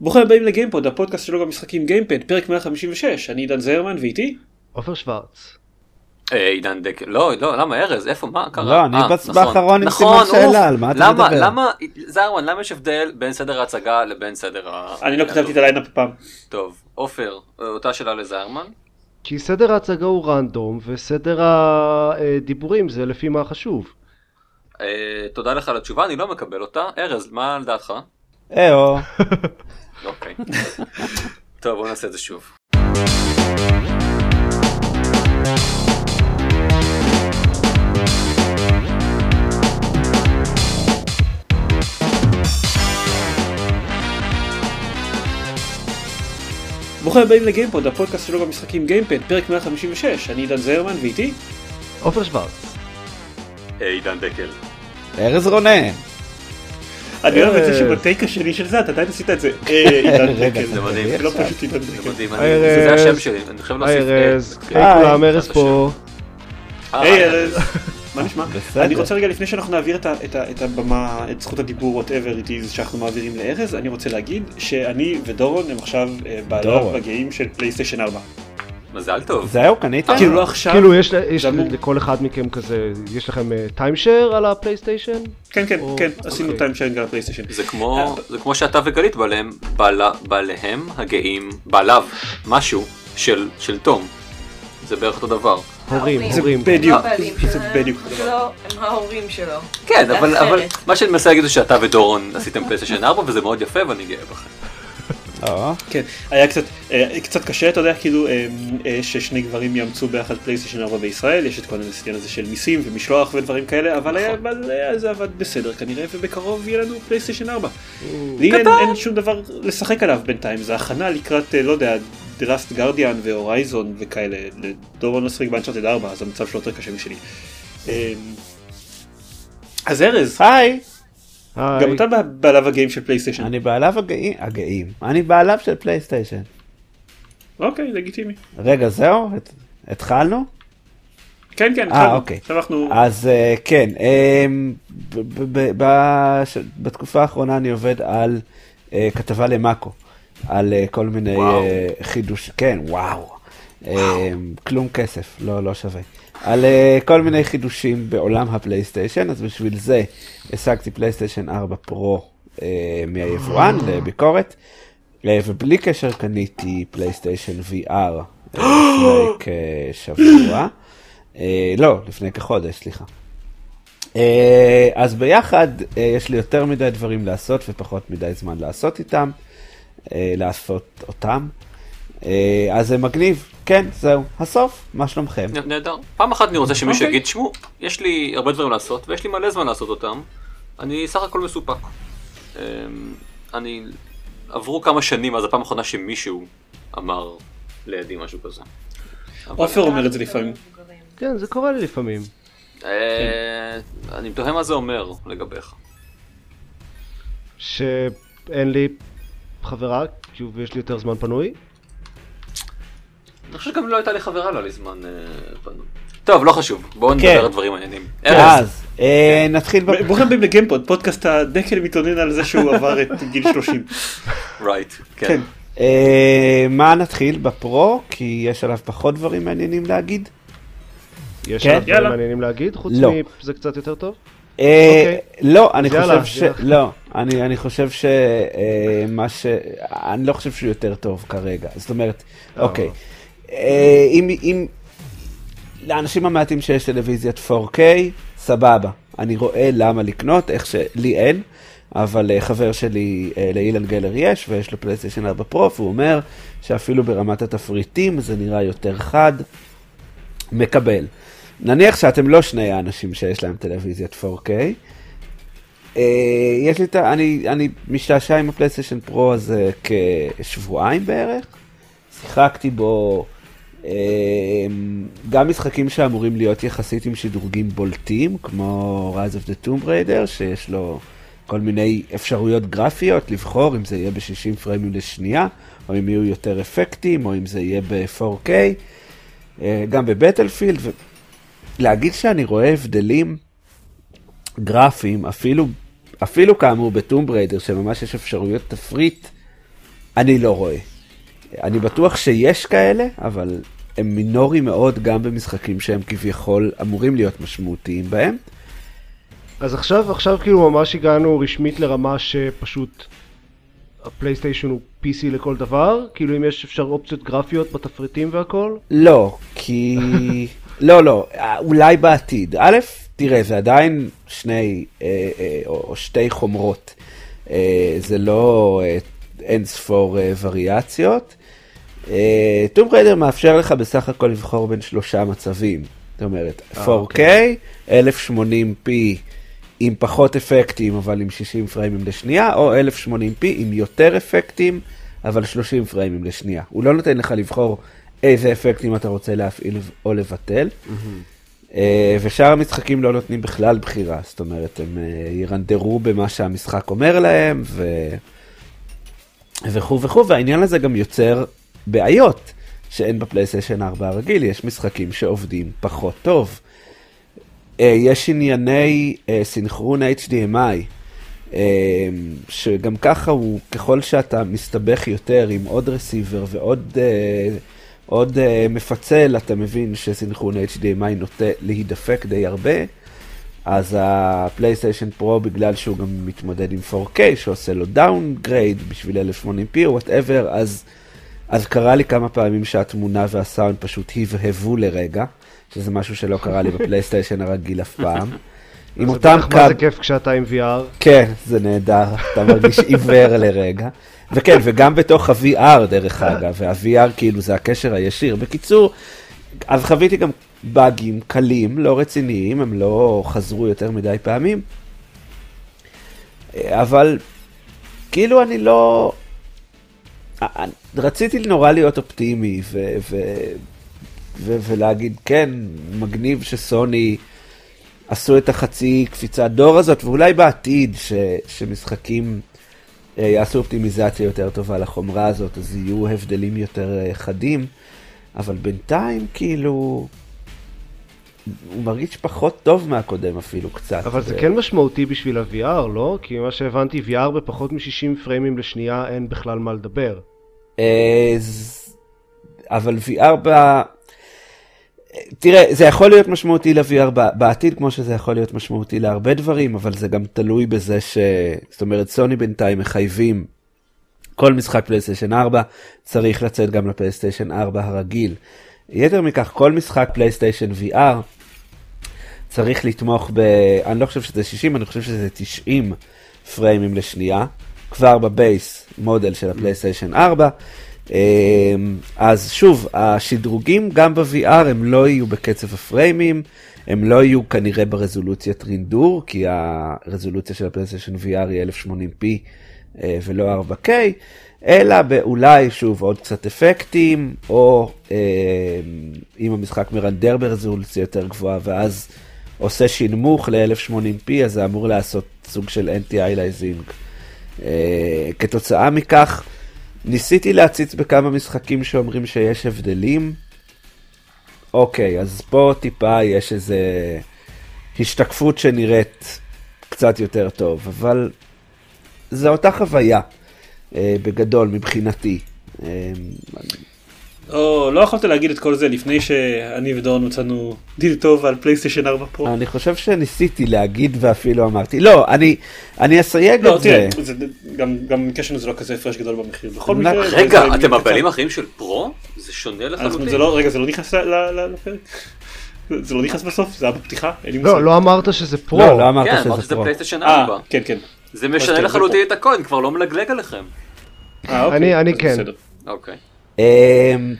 ברוכים הבאים לגיימפוד, הפודקאסט שלו במשחקים גיימפד, פרק 156, אני עידן זרמן ואיתי? עופר שוורץ. אה, עידן דקל, לא, לא, למה ארז, איפה, מה קרה? לא, אני אה, נכון, באחרון עם נכון, סימן שאלה, על מה אתה למה, מדבר? למה, זרמן, למה יש הבדל בין סדר ההצגה לבין סדר ה... אני לא כתבתי את ה lineup הפעם. טוב, עופר, אותה שאלה לזרמן. כי סדר ההצגה הוא random, וסדר הדיבורים זה לפי מה חשוב. אה, תודה לך על התשובה, אני לא מקבל אותה. ארז, מה לדעתך? אהו, אוקיי. טוב, בוא נעשה את זה שוב. ברוכים הבאים לגיימפוד, הפודקאסט שלו במשחקים גיימפד, פרק 156, אני עידן זרמן ואיתי? עופר שוורץ. עידן דקל. ארז רונן. אני אוהב את זה אה. שבטייק השני של זה אתה עדיין עשית את זה. אה, עידן רגע, דקל. זה מדהים. זה לא פשוט עידן דקל. זה ארז. השם שלי, אני חייב להוסיף... היי ארז, אה. כולם, ארז בעזרת פה. אה, היי ארז, מה נשמע? בסדר. אני רוצה רגע לפני שאנחנו נעביר את ה- את ה- את הבמה, את זכות הדיבור, whatever it is שאנחנו מעבירים לארז, אני רוצה להגיד שאני ודורון הם עכשיו אה, בעליו. הגאים של פלייסטיישן 4. מזל טוב. זהו, קנית? כאילו לא עכשיו, כאילו יש ל- יש לכל אחד מכם כזה, יש לכם timeshare על הפלייסטיישן? כן כן או- כן, עשינו אוקיי. time sharing על הפלייסטיישן. זה כמו, זה כמו שאתה וגלית בעליהם, בעלה, בעליהם הגאים, בעליו, משהו של, של תום. זה בערך אותו דבר. הורים. הורים. בדיוק, זה בדיוק. לא, הם ההורים שלו. כן. אבל מה שאני מנסה להגיד זה שאתה ודורון עשיתם פלייסטיישן 4 וזה מאוד יפה ואני גאה בכם. או, כן, היה קצת, אה, קצת קשה, אתה יודע, כאילו, אה, אה, ששני גברים יאמצו ביחד פלייסטיישן 4 בישראל, יש את כל העניין הזה של מיסים ומשלוח ודברים כאלה, אבל היה, זה עבד בסדר כנראה, ובקרוב יהיה לנו פלייסטיישן 4. לי אין, אין שום דבר לשחק עליו בינתיים, זה הכנה לקראת, אה, לא יודע, The Last Guardian והורייזון וכאלה, לדורון לא שיחק באנצ'ארטד 4, אז המצב שלו יותר קשה משלי. אה, אז ארז, היי, היי. גם אתה בעליו הגיים של פלייסטיישן. אני בעליו הגאים, הגאים, אני בעליו של פלייסטיישן. אוקיי, לגיטימי. רגע, זהו? הת- התחלנו? כן, כן, אה, התחלנו. אוקיי. עכשיו אנחנו... אז אה, כן, אמ, ב- ב- ב- בש- בתקופה האחרונה אני עובד על אה, כתבה למאקו, על אה, כל מיני. אה, חידוש, כן, וואו, אמ, כלום כסף, לא לא שווה, על אה, כל מיני חידושים בעולם הפלייסטיישן, אז בשביל זה השגתי פלייסטיישן 4 פרו אה, מהיבואן לביקורת, אה, ובלי קשר קניתי פלייסטיישן VR אה, לפני כשבוע. אה, לא, לפני כחודש, סליחה. אה, אז ביחד אה, יש לי יותר מדי דברים לעשות ופחות מדי זמן לעשות איתם, אה, לעשות אותם. אה, אז זה מגניב, כן, זהו, הסוף, מה שלומכם? נהדר. פעם אחת אני רוצה שמישהו אוקיי. יגיד, שמעו, יש לי הרבה דברים לעשות ויש לי מלא זמן לעשות אותם. אני סך הכל מסופק. אמ, אני... עברו כמה שנים אז הפעם האחרונה שמישהו אמר לידי משהו כזה. עופר אומר את זה לפעמים. כן, זה קורה לי לפעמים. אה, אני תוהה מה זה אומר לגביך. שאין לי חברה, כי יש לי יותר זמן פנוי. אני חושב שגם לא הייתה לי חברה לא לזמן אה, פנוי. טוב, לא חשוב, בואו כן. נדבר על דברים מעניינים. ארז, אז אה, נתחיל, ב- ברוכים הבאים לגיימפוד, פודקאסט הדקל מתלונן על זה שהוא עבר את גיל 30. רייט, כן. כן. אה, מה נתחיל בפרו? כי יש עליו פחות דברים מעניינים להגיד. יש כן, עליו דברים. מעניינים להגיד, חוץ לא. מזה קצת יותר טוב? אוקיי. לא, אני אז יאללה, חושב ש... לא, אני אני חושב שמה ש... אני לא חושב שהוא יותר טוב כרגע. זאת אומרת. אוקיי. אה, אם... אם... לאנשים המעטים שיש טלוויזיית 4K, סבבה. אני רואה למה לקנות, איך שלי אין, אבל אה, חבר שלי, אה, לאילן גלר יש, ויש לו פלייסטיישן 4 פרו, והוא אומר שאפילו ברמת התפריטים זה נראה יותר חד. מקבל. נניח שאתם לא שני האנשים שיש להם טלוויזיית 4K. אה, יש לי את ה... אני, אני משתעשע עם הפלייסטיישן פרו הזה כשבועיים בערך. שיחקתי בו גם משחקים שאמורים להיות יחסית עם שדרוגים בולטים, כמו Rise of the Tomb Raider, שיש לו כל מיני אפשרויות גרפיות לבחור אם זה יהיה ב-60 פריימים לשנייה, או אם יהיו יותר אפקטים, או אם זה יהיה ב-4K. אה, גם בבטלפילד, ולהגיד שאני רואה הבדלים גרפיים, אפילו, אפילו כאמור בטום בריידר, שממש יש אפשרויות תפריט אני לא רואה. אני בטוח שיש כאלה, אבל הם מינורי מאוד גם במשחקים שהם כביכול אמורים להיות משמעותיים בהם. אז עכשיו, עכשיו כאילו ממש הגענו רשמית לרמה שפשוט הפלייסטיישן הוא PC לכל דבר? כאילו אם יש אפשר אופציות גרפיות בתפריטים והכל? לא, כי... לא, לא, אולי בעתיד. א', תראה, זה עדיין שני, אה, אה, או שתי חומרות. אה, זה לא אין ספור וריאציות. טום ריידר מאפשר לך בסך הכל לבחור בין שלושה מצבים. זאת אומרת, 4K, 1080p עם פחות אפקטים אבל עם 60 פריימים לשנייה, או 1080p עם יותר אפקטים אבל 30 פריימים לשנייה. הוא לא נותן לך לבחור איזה אפקטים אתה רוצה להפעיל או לבטל. Mm-hmm. ושאר המשחקים לא נותנים בכלל בחירה, זאת אומרת, הם אה, ירנדרו במה שהמשחק אומר להם, ו... וכו' וכו', והעניין הזה גם יוצר בעיות שאין בפלייסטיישן 4 הרגיל, יש משחקים שעובדים פחות טוב. אה, יש ענייני סינכרון HDMI, שגם ככה הוא, ככל שאתה מסתבך יותר עם עוד receiver ועוד עוד מפצל, אתה מבין שסינכרון HDMI נוטה להידפק די הרבה, אז הפלייסטיישן פרו, בגלל שהוא גם מתמודד עם 4K, שעושה לו downgrade בשביל 1080p או whatever, אז, אז קרה לי כמה פעמים שהתמונה והסאונד פשוט הבהבו לרגע, שזה משהו שלא קרה לי בפלייסטיישן הרגיל אף פעם. עם אותם קו... מה זה כיף כשאתה עם VR? כן, זה נהדר, אתה מרגיש עיוור לרגע. וכן, וגם בתוך ה-VR דרך אגב, וה-VR כאילו זה הקשר הישיר. בקיצור, אז חוויתי גם באגים קלים, לא רציניים, הם לא חזרו יותר מדי פעמים, אבל כאילו אני לא... רציתי נורא להיות אופטימי ו- ו- ו- ולהגיד כן, מגניב שסוני עשו את החצי קפיצת דור הזאת, ואולי בעתיד ש- שמשחקים אה, יעשו אופטימיזציה יותר טובה לחומרה הזאת, אז יהיו הבדלים יותר אה, חדים, אבל בינתיים כאילו... הוא מרגיש פחות טוב מהקודם אפילו קצת. אבל זה כן משמעותי בשביל ה-VR, לא? כי ממה שהבנתי, VR בפחות מ-60 פריימים לשנייה אין בכלל מה לדבר. אה, אבל VR ב... תראה, זה יכול להיות משמעותי ל-VR בעתיד, כמו שזה יכול להיות משמעותי להרבה דברים, אבל זה גם תלוי בזה ש... זאת אומרת, סוני בינתיים מחייבים כל משחק פלייסטיישן 4 צריך לצאת גם לפלייסטיישן 4 הרגיל. יתר מכך, כל משחק פלייסטיישן VR צריך לתמוך ב... אני לא חושב שזה 60, אני חושב שזה 90 פריימים לשנייה, כבר בבייס מודל של הפלייסטיישן 4. אמ, אז שוב, השדרוגים גם ב-VR הם לא יהיו בקצב הפריימים, הם לא יהיו כנראה ברזולוציית רינדור, כי הרזולוציה של הפלייסטיישן VR היא 1080p אה, ולא 4K, אלא אולי שוב עוד קצת אפקטים, או אה, אם המשחק מרנדר ברזולוציה יותר גבוהה ואז עושה שינמוך ל-1080p, אז זה אמור לעשות סוג של anti-aliasing. אה, כתוצאה מכך, ניסיתי להציץ בכמה משחקים שאומרים שיש הבדלים. אוקיי, אז פה טיפה יש איזה השתקפות שנראית קצת יותר טוב, אבל זו אותה חוויה בגדול מבחינתי. אה, או, לא יכולת להגיד את כל זה לפני שאני ודורון מצאנו דיל טוב על פלייסטיישן 4 פרו. אני חושב שניסיתי להגיד ואפילו אמרתי, לא, אני, אני אסייג לא, את זה. תראה, זה גם, גם קשר זה לא כזה הפרש גדול במחיר. בכל מקרה, רגע, אתם הבעלים אחרים של פרו? זה שונה לחלוטין. זה לא, רגע, זה לא נכנס לפרק? זה לא נכנס בסוף? זה היה בפתיחה? לא, לא אמרת שזה פרו. לא, לא אמרת כן, שזה אמרת שזה פרו. פלייסטיישן 4. כן, כן. זה משנה לחלוטין את הכל, אני כבר לא מלגלג עליכם. אה, אוקיי, אני- כן. אוקיי. אמ,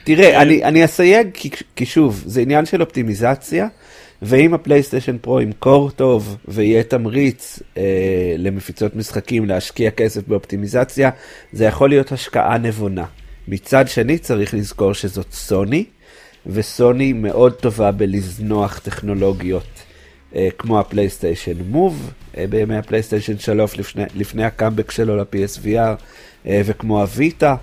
תראה, אני, אני אסייג כי, כי שוב, זה עניין של אופטימיזציה, ואם הפלייסטיישן Pro ימכור טוב ויהיה תמריץ אה, למפיצות משחקים להשקיע כסף באופטימיזציה, זה יכול להיות השקעה נבונה. מצד שני, צריך לזכור שזאת סוני, וסוני מאוד טובה בלזנוח טכנולוגיות. אה, כמו הפלייסטיישן Move בימי הפלייסטיישן 3 לפני, לפני הקאמבק שלו ל-PSVR אה, וכמו ה Vita,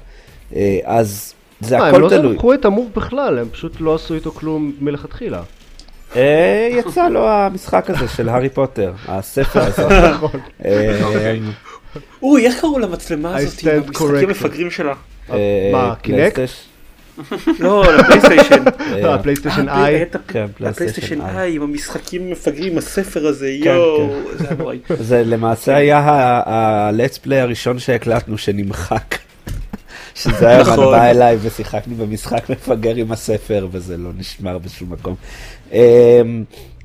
אה, אז זה מה, הם הכל לא תלוי. זנחו את ה Move בכלל, הם פשוט לא עשו איתו כלום מלכתחילה. אה, יצא לו המשחק הזה של הארי פוטר, הספר הזה. נכון. אה, אוי, איך קראו למצלמה הזאת? עם המשחקים. המפגרים שלה? אה, מה, Kinect? לא, לפלייסטיישן. אה, הפלייסטיישן אה, Eye. הפ- כן, הפלייסטיישן פלייסטיישן Eye. Eye עם המשחקים המפגרים, הספר הזה, יואו, זה היה נוראי. זה למעשה היה ה-let's play הראשון שהקלטנו שנמחק. שזה היה נכון. בא אליי ושיחקנו במשחק מפגר עם הספר וזה לא נשמר בשום מקום. אמ,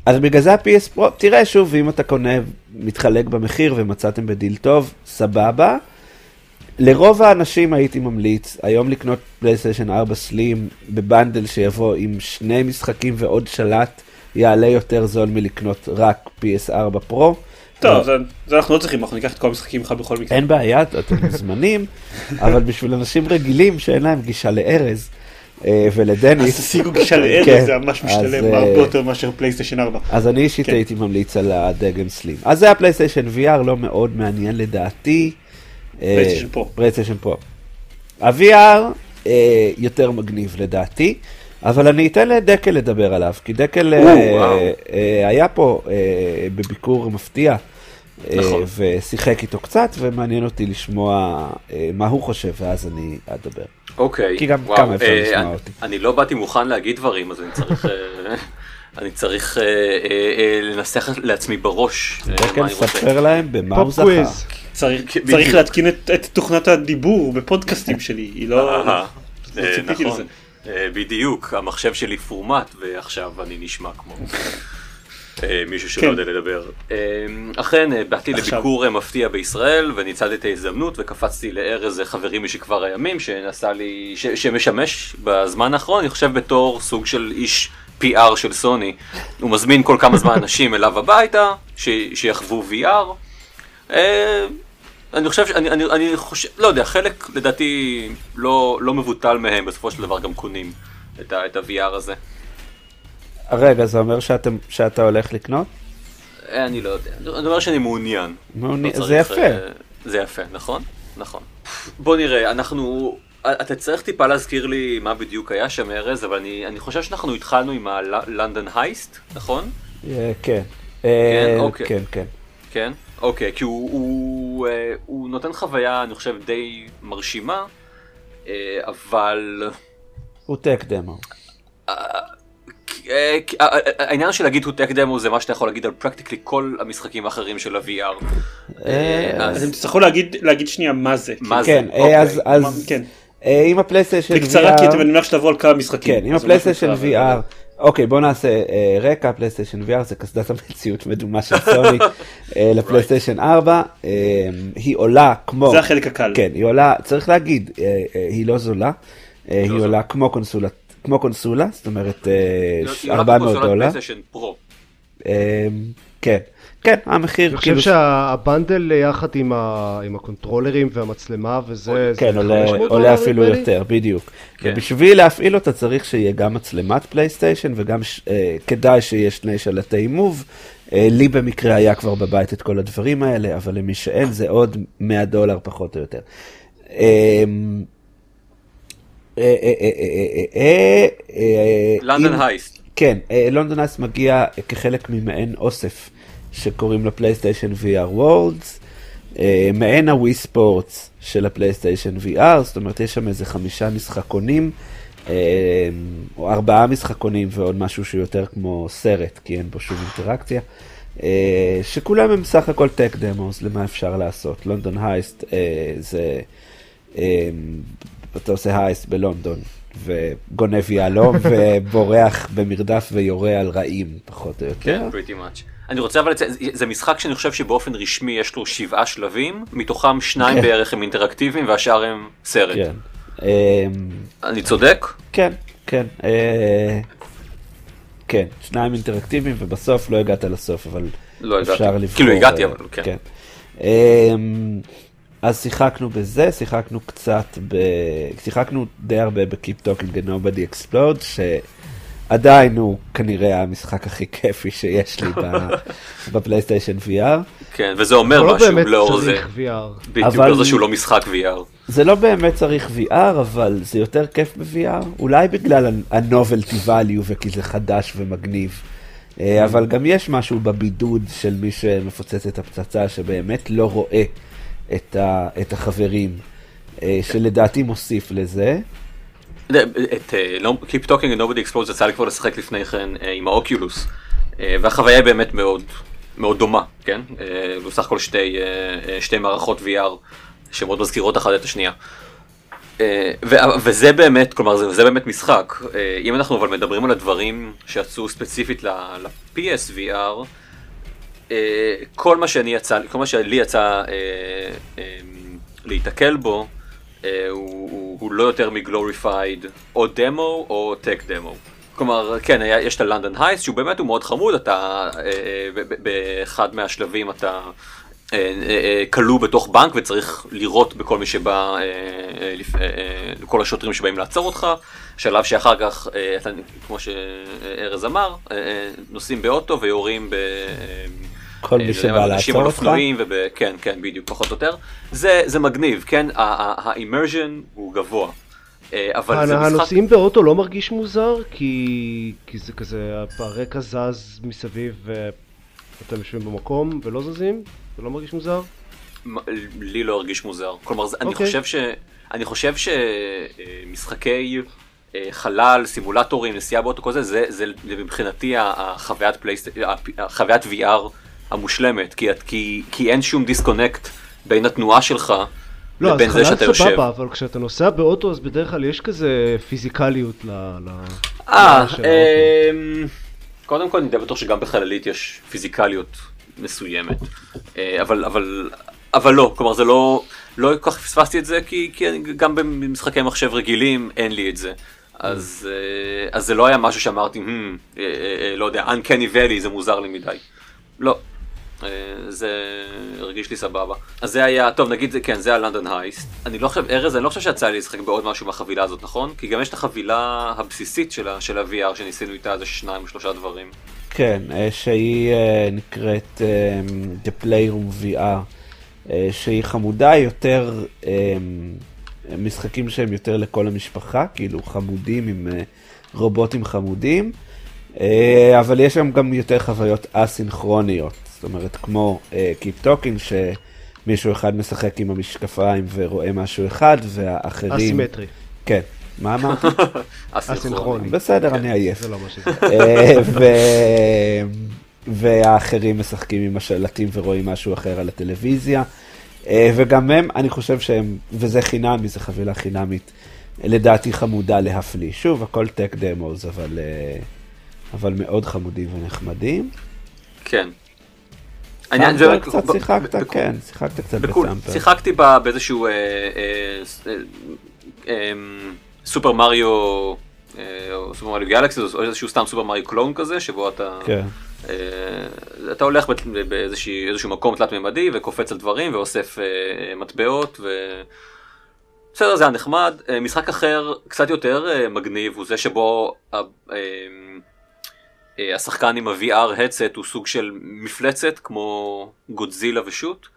אז בגלל זה ה-PS פרו, תראה שוב, אם אתה קונה, מתחלק במחיר ומצאתם בדיל טוב, סבבה. לרוב האנשים הייתי ממליץ היום לקנות פלייסטיישן 4 סלים בבנדל שיבוא עם שני משחקים ועוד שלט, יעלה יותר זול מלקנות רק PS4 פרו. טוב, זה- זה אנחנו לא צריכים, אנחנו ניקח את כל המשחקים לך בכל מקרה. אין בעיה, אתם מוזמנים, אבל בשביל אנשים רגילים שאין להם גישה לארז אה, אז ולדניס, תשיגו גישה לארז, כן, זה ממש אז, משתלם אה, הרבה יותר מאשר פלייסטיישן 4. אז אני אישית כן. הייתי ממליץ על הדגם Slim. אז זה הפלייסטיישן VR, לא מאוד מעניין לדעתי. אה, פלייסטיישן Pro. פלייסטיישן Pro. ה-VR אה, יותר מגניב לדעתי, אבל אני אתן לדקל לדבר עליו, כי דקל אה. אה, היה פה אה, בביקור מפתיע. אה, נכון. ושיחק איתו קצת, ומעניין אותי לשמוע אה, מה הוא חושב, ואז אני אדבר. אוקיי. כי גם וואו, כמה אפשר אה, לשמוע אותי. אני לא באתי מוכן להגיד דברים, אז אני צריך... אני צריך אה, אה, אה, לנסח לעצמי בראש מה אני רוצה. ספר להם במה הוא זכה. צריך להתקין את תוכנת הדיבור בפודקאסטים שלי, היא לא... לא נכון. בדיוק, המחשב שלי פורמט ועכשיו אני נשמע כמו מישהו שלא כן. יודע לדבר. אכן, באתי עכשיו. לביקור מפתיע בישראל וניצלתי את ההזדמנות וקפצתי לארז אה, חברי משכבר הימים שנסע לי, ש- שמשמש בזמן האחרון, אני חושב בתור סוג של איש PR של סוני. הוא מזמין כל כמה זמן אנשים אליו הביתה, ש- שיחוו VR. אה, אני חושב, שאני, אני, אני חושב, לא יודע, חלק לדעתי לא, לא מבוטל מהם בסופו של דבר גם קונים את, ה, את ה-VR הזה. רגע, זה אומר שאתם, שאתה הולך לקנות? אה, אני לא יודע, אני אומר שאני מעוניין. מעוניין- לא זה יפה. אה, זה יפה, נכון? נכון. בוא נראה, אנחנו... אתה צריך טיפה להזכיר לי מה בדיוק היה שם ארז, אבל אני, אני חושב שאנחנו התחלנו עם הלונדון הייסט, נכון? אה, כן. אה, אוקיי. כן, כן. כן? אוקיי, כי הוא, הוא, אה, הוא נותן חוויה, אני חושב, די מרשימה, אה, אבל... הוא tech demo. אה, אה, אה, העניין של להגיד הוא tech demo זה מה שאתה יכול להגיד על practically כל המשחקים האחרים של ה-VR. אה, אז- אז הם תצטרכו להגיד שנייה מה זה. מה זה? כן, אה, אוקיי. אה, עם הפלייסטיישן VR... בקצרה כי אתם אני מניח שתעברו על כמה משחקים. כן, עם הפלייסטיישן VR, אוקיי בוא נעשה אה, רקע, פלייסטיישן VR זה קסדת המציאות מדומה של סוני אה, לפלייסטיישן 4, אה, היא עולה כמו, זה החלק הקל. כן, היא עולה, צריך להגיד, היא לא זולה, היא זולה. עולה כמו קונסולה, כמו קונסולה, זאת אומרת אה, היא עולה 400 בקונסולת דולר, פלייסטיישן Pro. כן, כן, המחיר, אני חושב כאילו, שה bundle יחד עם ה- עם הקונטרולרים והמצלמה וזה, כן, זה עולה, 500 עולה דולר, אפילו. יותר, בדיוק. כן. ובשביל להפעיל אותה צריך שיהיה גם מצלמת פלייסטיישן וגם ש- אה, כדאי שיהיה שני שלטי Move. אה, לי במקרה היה כבר בבית את כל הדברים האלה, אבל למי שאין זה עוד 100 דולר פחות או יותר. אה, אה, אה, אה, אה, אה, אה, London Heist. כן, אה, London Heist מגיע כחלק ממעין אוסף שקוראים לו פלייסטיישן VR Worlds, מעין ה Wii Sports של הפלייסטיישן VR, זאת אומרת יש שם איזה חמישה משחקונים, אה, או ארבעה משחקונים ועוד משהו שהוא יותר כמו סרט, כי אין בו שום אינטראקציה, אה, שכולם הם סך הכל טק דמוס למה אפשר לעשות. לונדון הייסט אה, זה, אה, אתה עושה הייסט בלונדון. וגונב יהלום ובורח במרדף ויורה על רעים פחות או יותר. כן, pretty much. אני רוצה אבל לציין, זה- משחק שאני חושב שבאופן רשמי יש לו שבעה שלבים, מתוכם שניים כן. בערך הם אינטראקטיביים והשאר הם סרט. כן. אמ, אני צודק? כן, כן. אה, כן, שניים אינטראקטיביים ובסוף לא הגעת לסוף, אבל לא הגעתי. אפשר לבחור. כאילו הגעתי, אה, אבל כן. אמ, אז שיחקנו בזה, שיחקנו קצת ב... שיחקנו די הרבה ב-Keep Talking and Nobody Explode, שעדיין הוא כנראה המשחק הכי כיפי שיש לי ב- בפלייסטיישן VR. כן, וזה אומר לא משהו באמת לאור זה. צריך VR. בדיוק, אבל- לאור זה שהוא לא משחק VR. זה לא באמת צריך VR, אבל זה יותר כיף ב-VR, אולי בגלל ה-novelty value וכי זה חדש ומגניב. אה, אבל גם יש משהו בבידוד של מי שמפוצץ את הפצצה שבאמת לא רואה את, ה, את החברים, אה, שלדעתי מוסיף לזה. את אה, לא- Keep Talking and Nobody Explodes יצא לי כבר לשחק לפני כן אה, עם האוקיולוס, אה, והחוויה היא באמת מאוד מאוד דומה, כן? בסך הכל שתי, שתי מערכות VR שמאוד מזכירות אחת את השנייה. וזה באמת, כלומר זה, זה באמת משחק. אם אנחנו אבל מדברים על הדברים שיצאו ספציפית ל-PSVR, כל מה שאני יצא, כל מה שלי יצא להיתקל בו, הוא, הוא, הוא לא יותר מגלוריפייד או דמו או טק דמו. כלומר, כן, היה, יש את הלונדון הייסט שהוא באמת הוא מאוד חמוד, אתה אה, אה, באחד מהשלבים אתה אה, אה, אה, כלוא בתוך בנק וצריך לירות בכל מי שבא, אה, אה, אה, אה, לכל השוטרים שבאים לעצור אותך, שלב שאחר כך, אה, אתה, כמו שארז אמר, אה, אה, נוסעים באוטו ויורים ב... אה, כל אה, מי זה שבא אנשים לעצור על אותך. אופנועים וב... כן, כן, בדיוק, פחות או יותר. זה, זה מגניב, כן? האימרז'ן הוא גבוה. אה, אבל זה משחק... הנוסעים באוטו לא מרגיש מוזר? כי, כי זה כזה, הרקע זז מסביב ואתם יושבים במקום ולא זזים? זה לא מרגיש מוזר? לי לא הרגיש מוזר. כלומר, זה- אני אוקיי. חושב ש... אני חושב שמשחקי חלל, סימולטורים, נסיעה באוטו, כל זה, זה, זה מבחינתי החוויית פלייסט... החוויית VR המושלמת, כי, את- כי, כי אין שום דיסקונקט בין התנועה שלך לא, לבין זה שאתה יושב. סבבה, אבל כשאתה נוסע באוטו אז בדרך כלל יש כזה פיזיקליות ל... ל... אה. אמ, קודם כל אני די בטוח שגם בחללית יש פיזיקליות מסוימת, אה, אבל, אבל, אבל לא, כלומר זה לא, לא כל כך פספסתי את זה כי, כי גם במשחקי מחשב רגילים אין לי את זה. אז, אה, אז זה לא היה משהו שאמרתי, "Hmm, אה, לא יודע, Uncanny Valley זה מוזר לי מדי. לא. אה, זה הרגיש לי סבבה. אז זה היה, טוב נגיד, זה- כן, זה הלונדון הייסט. אני לא חושב, ארז, אני לא חושב שיצא לי לשחק בעוד משהו מהחבילה הזאת, נכון? כי גם יש את החבילה הבסיסית של ה-VR שניסינו איתה, זה שניים שלושה דברים. כן, אה, שהיא אה, נקראת The Playroom VR, שהיא חמודה יותר, משחקים שהם יותר לכל המשפחה, כאילו חמודים עם רובוטים חמודים, אבל יש שם גם יותר חוויות אסינכרוניות, זאת אומרת כמו אה, Keep Talking, שמישהו אחד משחק עם המשקפיים ורואה משהו אחד, והאחרים... אסימטרי, כן, מה אמרתי? אסינכרוני. בסדר, אני עייף. זה לא מה שזה. אה, והאחרים משחקים עם השלטים ורואים משהו אחר על הטלוויזיה. אה, וגם הם, אני חושב שהם, וזה חינמי, זו חבילה חינמית, לדעתי חמודה להפליא. שוב, הכל טק אבל, אה, אבל מאוד חמודים ונחמדים. כן. העניין זה- קצת שיחקת, כן, שיחקת קצת בסמפר. שיחקתי באיזשהו אה, אה, אה, אה, סופר מריו, או סופר מריו גלקסי, או איזשהו סתם סופר מריו קלון כזה, שבו אתה, כן. אתה הולך בת- באיזושהי- איזשהו מקום תלת מימדי וקופץ על דברים ואוסף מטבעות ו... בסדר, זה היה נחמד. משחק אחר, קצת יותר מגניב, הוא זה שבו אה, השחקן עם ה-VR headset הוא סוג של מפלצת כמו גודזילה ושוט,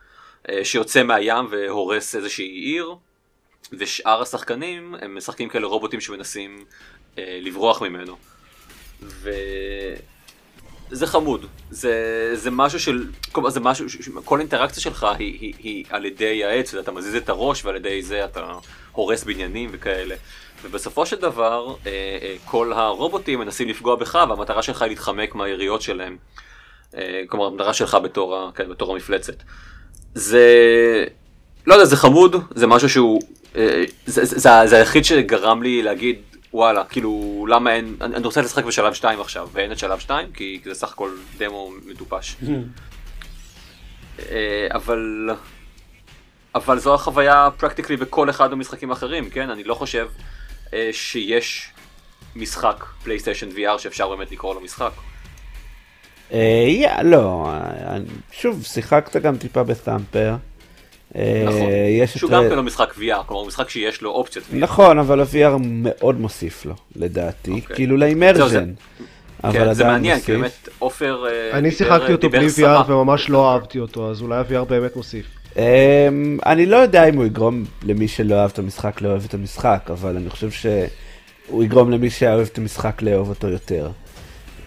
אה, שיוצא מהים והורס איזושהי עיר, ושאר השחקנים הם משחקים כאלה רובוטים שמנסים אה, לברוח ממנו. וזה חמוד, זה, זה משהו של, כלומר זה משהו, ש- כל אינטראקציה שלך היא, היא, היא על ידי העץ, אתה מזיז את הראש ועל ידי זה אתה הורס בניינים וכאלה. ובסופו של דבר, אה, אה, כל הרובוטים מנסים לפגוע בך והמטרה שלך היא להתחמק מהיריות שלהם. אה, כלומר, המטרה שלך בתור, כן, בתור המפלצת. זה, לא יודע, זה חמוד, זה משהו שהוא, זה, זה, זה, זה היחיד שגרם לי להגיד, וואלה, כאילו, למה אין, אני, רוצה לשחק בשלב 2 עכשיו, ואין את שלב 2, כי, זה סך הכל דמו מטופש. אה, אבל, אבל זו החוויה פרקטיקלי בכל אחד מהמשחקים האחרים, כן? אני לא חושב אה, שיש משחק פלייסטיישן VR שאפשר באמת לקרוא לו משחק. אה, לא, שוב, שיחקת גם טיפה בסמפר. אה, נכון. יש את שהוא רד- גם כן לא משחק VR, כלומר הוא משחק שיש לו אופציות VR. נכון, אבל ה-VR מאוד מוסיף לו, לדעתי, אוקיי. כאילו לאימרז'ן. אבל כן, זה מעניין, מוסיף. כי באמת עופר אה, אני שיחקתי אותו בלי. VR וממש לא אהבתי אותו, אז אולי ה-VR באמת מוסיף. אמ, אני לא יודע אם הוא יגרום למי שלא אהב את המשחק לאהוב את המשחק, אבל אני חושב שהוא יגרום למי שאוהב את המשחק לאהוב אותו יותר.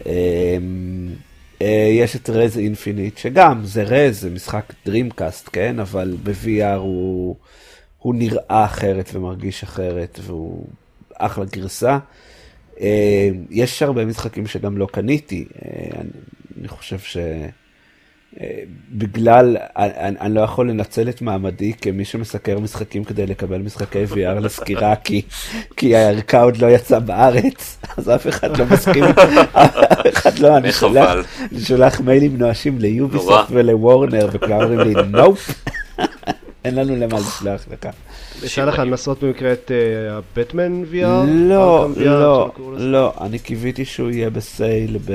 אה, יש את Rez Infinite, שגם זה Rez, זה משחק Dreamcast, כן? אבל ב-VR הוא, הוא נראה אחרת ומרגיש אחרת, והוא אחלה גרסה. אה, יש הרבה משחקים שגם לא קניתי, אה, אני, אני חושב ש... בגלל, אני, אני לא יכול לנצל את מעמדי כמי שמסקר משחקים כדי לקבל משחקי VR לסקירה, כי, כי הערכה עוד לא יצאה בארץ, אז אף אחד לא מסכים, אף אחד לא, אני שולח, אני שולח מיילים נואשים ל Ubisoft ול Warner, וכולם אומרים לי, nope, אין לנו למה לשלוח לך. יצא לך לנסות במקרה את הבטמן VR? לא, לא, לא, אני קיוויתי שהוא יהיה ב sale ב...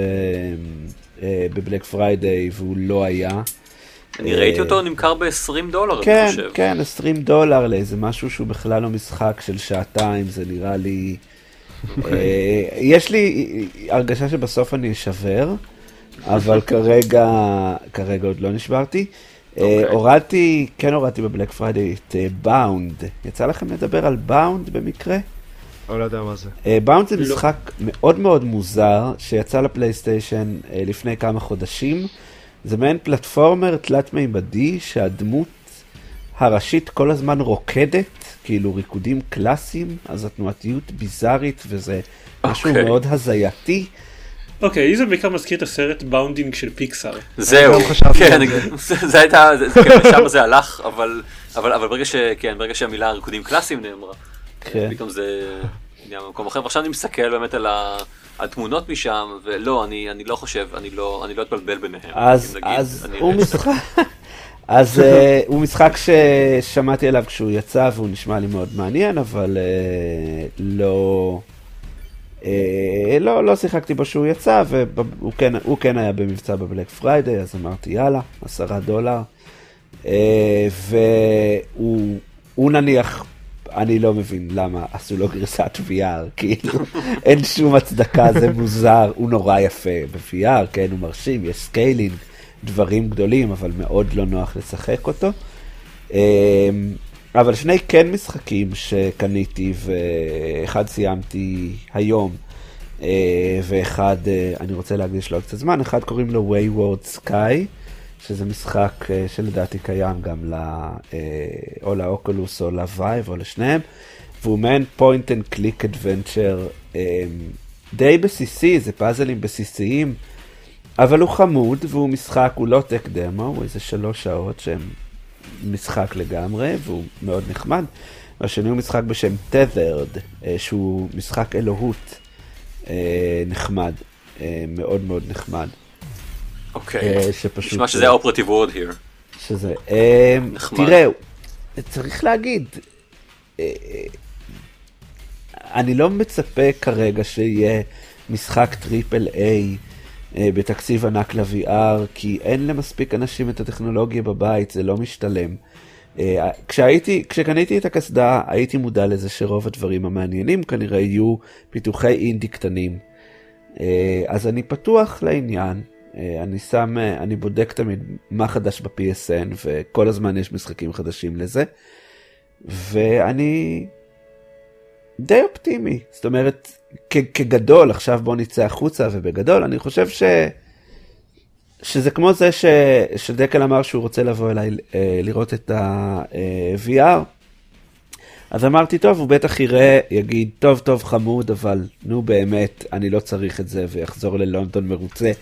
אה, בבלק פריידיי והוא לא היה. אני ראיתי אותו נמכר ב-20 דולר, כן, אני חושב. כן, 20 דולר לאיזה משהו שהוא בכלל לא משחק של שעתיים, זה נראה לי... אה, יש לי הרגשה שבסוף אני אשבר, אבל כרגע, כרגע עוד לא נשברתי. Okay. אה, אוקיי. הורדתי, כן הורדתי בבלק פריידיי את Bound. יצא לכם לדבר על Bound במקרה? אני לא יודע מה זה. Bound זה לא. משחק מאוד מאוד מוזר, שיצא לפלייסטיישן אה, לפני כמה חודשים. זה מעין פלטפורמר תלת-מימדי, שהדמות הראשית כל הזמן רוקדת, כאילו ריקודים קלאסיים, אז התנועתיות ביזארית וזה משהו okay. אוקיי. מאוד הזייתי. אוקיי, okay, זה בעיקר מזכיר את הסרט Boundin' של פיקסאר. זהו, כן, זה הייתה, שם זה הלך, אבל ברגע כן, ברגע שהמילה ריקודים קלאסיים נאמרה. כן. פתאום זה נהיה במקום אחר, ועכשיו אני מסתכל באמת על התמונות משם, ולא, אני, לא חושב, אני לא, לא אתבלבל ביניהם. אז, הוא משחק, אז אה, הוא משחק ששמעתי עליו כשהוא יצא והוא נשמע לי מאוד מעניין, אבל אה, לא, אה, לא, לא שיחקתי בו שהוא יצא, והוא כן, כן היה במבצע בבלק פריידיי, אז אמרתי יאללה, עשרה דולר. אה, והוא נניח אני לא מבין למה עשו לו גרסת VR, כאילו, אין שום הצדקה, זה מוזר, הוא נורא יפה ב-VR, כן, הוא מרשים, יש scaling, דברים גדולים, אבל מאוד לא נוח לשחק אותו. אמ, אבל שני כן משחקים שקניתי, ואחד סיימתי היום, אה, ואחד, אה, אני רוצה להקדיש לו קצת זמן, אחד קוראים לו Wayward Sky. שזה משחק אה, שלדעתי קיים גם ל... אה, או לאוקולוס או ל-Vive או לשניהם, והוא מעין point and click adventure די בסיסי, זה פאזלים בסיסיים, אבל הוא חמוד והוא משחק, הוא לא טק דמו, הוא איזה שלוש שעות שהם משחק לגמרי, והוא מאוד נחמד. והשני הוא משחק בשם Tethered, אה, שהוא משחק אלוהות נחמד, מאוד מאוד נחמד. אוקיי, אה, שפשוט... נשמע שזה ה-operative word here. שזה, אה, תראה, צריך להגיד, אה, אני לא מצפה כרגע שיהיה משחק triple A בתקציב ענק ל-VR, כי אין למספיק אנשים את הטכנולוגיה בבית, זה לא משתלם. כשהייתי, כשקניתי את הקסדה, הייתי מודע לזה שרוב הדברים המעניינים כנראה יהיו פיתוחי אינדי קטנים. אז אני פתוח לעניין, אה, אני שם, אה, אני בודק תמיד מה חדש ב-PSN, וכל הזמן יש משחקים חדשים לזה, ואני די אופטימי. זאת אומרת, כגדול, עכשיו בוא נצא החוצה, ובגדול, אני חושב ש... שזה כמו זה ש... שדקל אמר שהוא רוצה לבוא אליי אה, לראות את ה-VR, אז אמרתי, טוב, הוא בטח יראה, יגיד, טוב, טוב, חמוד, אבל נו באמת, אני לא צריך את זה, ויחזור ללונדון מרוצה.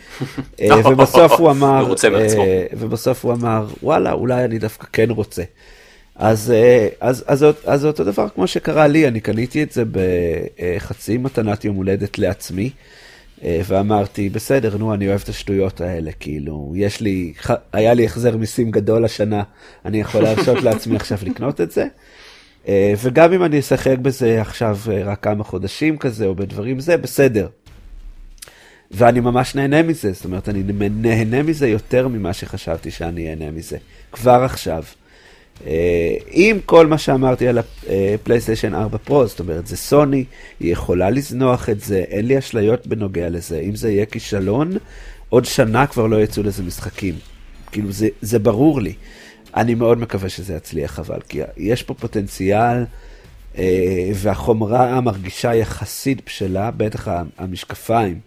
אה, ובסוף הוא אמר, מרוצה בעצמו. אה, ובסוף הוא אמר, וואלה, אולי אני דווקא כן רוצה. אז, אה, אז, אז, אז, אז אותו דבר כמו שקרה לי, אני קניתי את זה בחצי מתנת יום הולדת לעצמי, ואמרתי, בסדר, נו, אני אוהב את השטויות האלה, כאילו, יש לי, היה לי החזר מיסים גדול השנה, אני יכול להרשות לעצמי עכשיו לקנות את זה. אה, וגם אם אני אשחק בזה עכשיו אה, רק כמה חודשים כזה, או בדברים זה, בסדר. ואני ממש נהנה מזה, זאת אומרת, אני נהנה מזה יותר ממה שחשבתי שאני אהנה מזה, כבר עכשיו. אה, עם כל מה שאמרתי על הפלייסטיישן 4 פרו, זאת אומרת, זה סוני, היא יכולה לזנוח את זה, אין לי אשליות בנוגע לזה. אם זה יהיה כישלון, עוד שנה כבר לא יצאו לזה משחקים. כאילו, זה, זה ברור לי. אני מאוד מקווה שזה יצליח אבל, כי יש פה פוטנציאל, אה, והחומרה מרגישה יחסית בשלה, בטח המשקפיים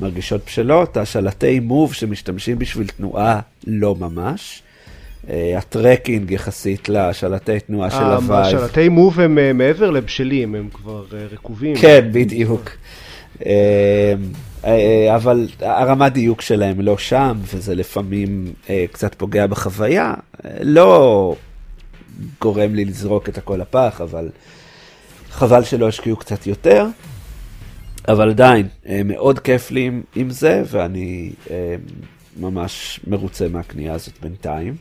מרגישות בשלות, השלטי Move שמשתמשים בשביל תנועה לא ממש. אה, ה-tracking יחסית לשלטי תנועה של ה-Vive. השלטי Move הם אה, מעבר לבשלים, הם כבר אה, רקובים. כן, בדיוק. אה, אה, אבל הרמת דיוק שלהם לא שם, וזה לפעמים אה, קצת פוגע בחוויה. לא גורם לי לזרוק את הכל לפח, אבל חבל שלא השקיעו קצת יותר. אבל עדיין, מאוד כיף לי עם, עם זה, ואני ממש מרוצה מהקנייה הזאת בינתיים.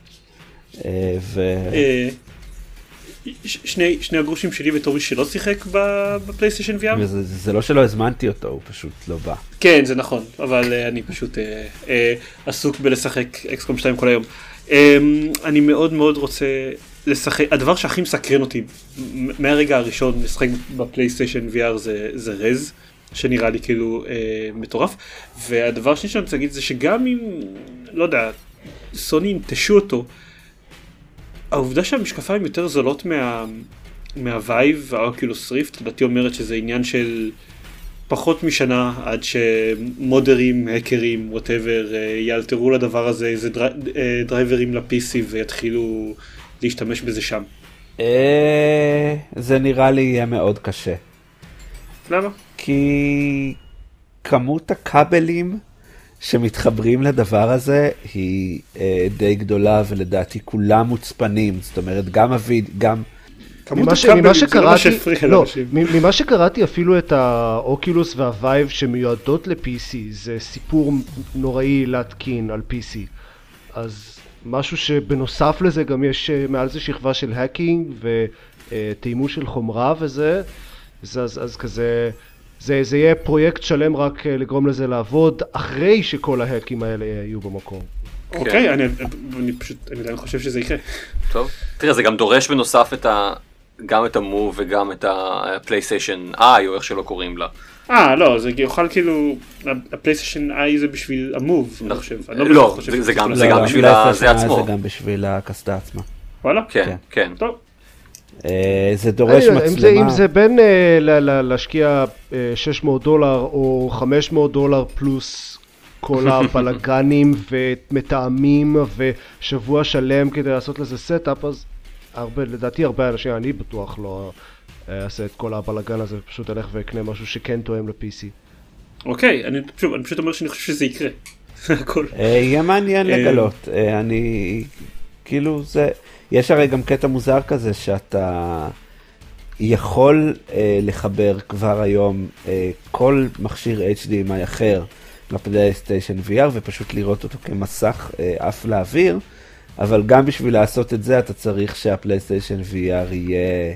ו... שני שני הגרושים שלי בתור מי שלא שיחק בפלייסטיישן VR. וזה זה לא שלא הזמנתי אותו, הוא פשוט לא בא. כן זה נכון אבל אה, אני פשוט אה, אה, עסוק בלשחק אקסקום 2 כל היום. אה, אני מאוד מאוד רוצה לשחק הדבר שהכי מסקרן אותי מהרגע הראשון לשחק ב-PlayStation VR זה זה Rez שנראה לי כאילו אה, מטורף והדבר השני שאני רוצה להגיד זה שגם אם לא יודע סוני ינטשו אותו העובדה שהמשקפיים יותר זולות מה... מה-Vive וה-Oculus Rift לדעתי אומרת שזה עניין של פחות משנה עד שמודרים, האקרים, whatever יאלתרו לדבר הזה איזה דרי... אה, דרייברים ל-PC ויתחילו להשתמש בזה שם. אה, זה נראה לי יהיה מאוד קשה. למה? כי כמות הכבלים שמתחברים לדבר הזה היא אה, די גדולה, ולדעתי כולם מוצפנים. זאת אומרת, גם הוויד, גם... ממה, ש... ממה לא שקראתי, לא, ממה שקראתי אפילו את ה-Oculus וה-Vive שמיועדות ל-PC זה סיפור נוראי להתקין על PC אז משהו שבנוסף לזה גם יש אה, מעל זה שכבה של hacking ותאימות של חומרה וזה אז, אז, אז כזה זה, זה יהיה פרויקט שלם רק אה, לגרום לזה לעבוד אחרי שכל ההאקים האלה יהיו במקום אוקיי, אני, אני פשוט, אני עדיין חושב שזה יקרה. טוב. תראה, זה גם דורש בנוסף את ה... גם את ה-Move וגם את ה-PlayStation Eye, או איך שלא קוראים לה. אה, לא, זה יוכל כאילו, ה-PlayStation Eye זה בשביל ה-Move, אני חושב. אני לא, חושב זה- גם- בשביל זה עצמו. זה גם בשביל הקסדה עצמה. וואלה? כן, כן. כן. טוב. אה, זה דורש אני- אם זה, אם מצלמה. זה בין אה, להשקיע אה, 600 דולר או 500 דולר פלוס כל הבלגנים ומתאמים ושבוע שלם כדי לעשות לזה setup אז הרבה, לדעתי הרבה אנשים, אני בטוח לא אה, אעשה את כל הבלגן הזה ופשוט אלך ואקנה משהו שכן תואם ל-PC. אוקיי, אני שוב, אני פשוט אומר שאני חושב שזה יקרה. הכל. אה, יהיה מעניין אה, לגלות. אה, אני... כאילו זה... יש הרי גם קטע מוזר כזה שאתה יכול אה, לחבר כבר היום אה, כל מכשיר HDMI אחר לפלייסטיישן VR ופשוט לראות אותו כמסך אה, עף לאוויר, אבל גם בשביל לעשות את זה אתה צריך שהפלייסטיישן VR יהיה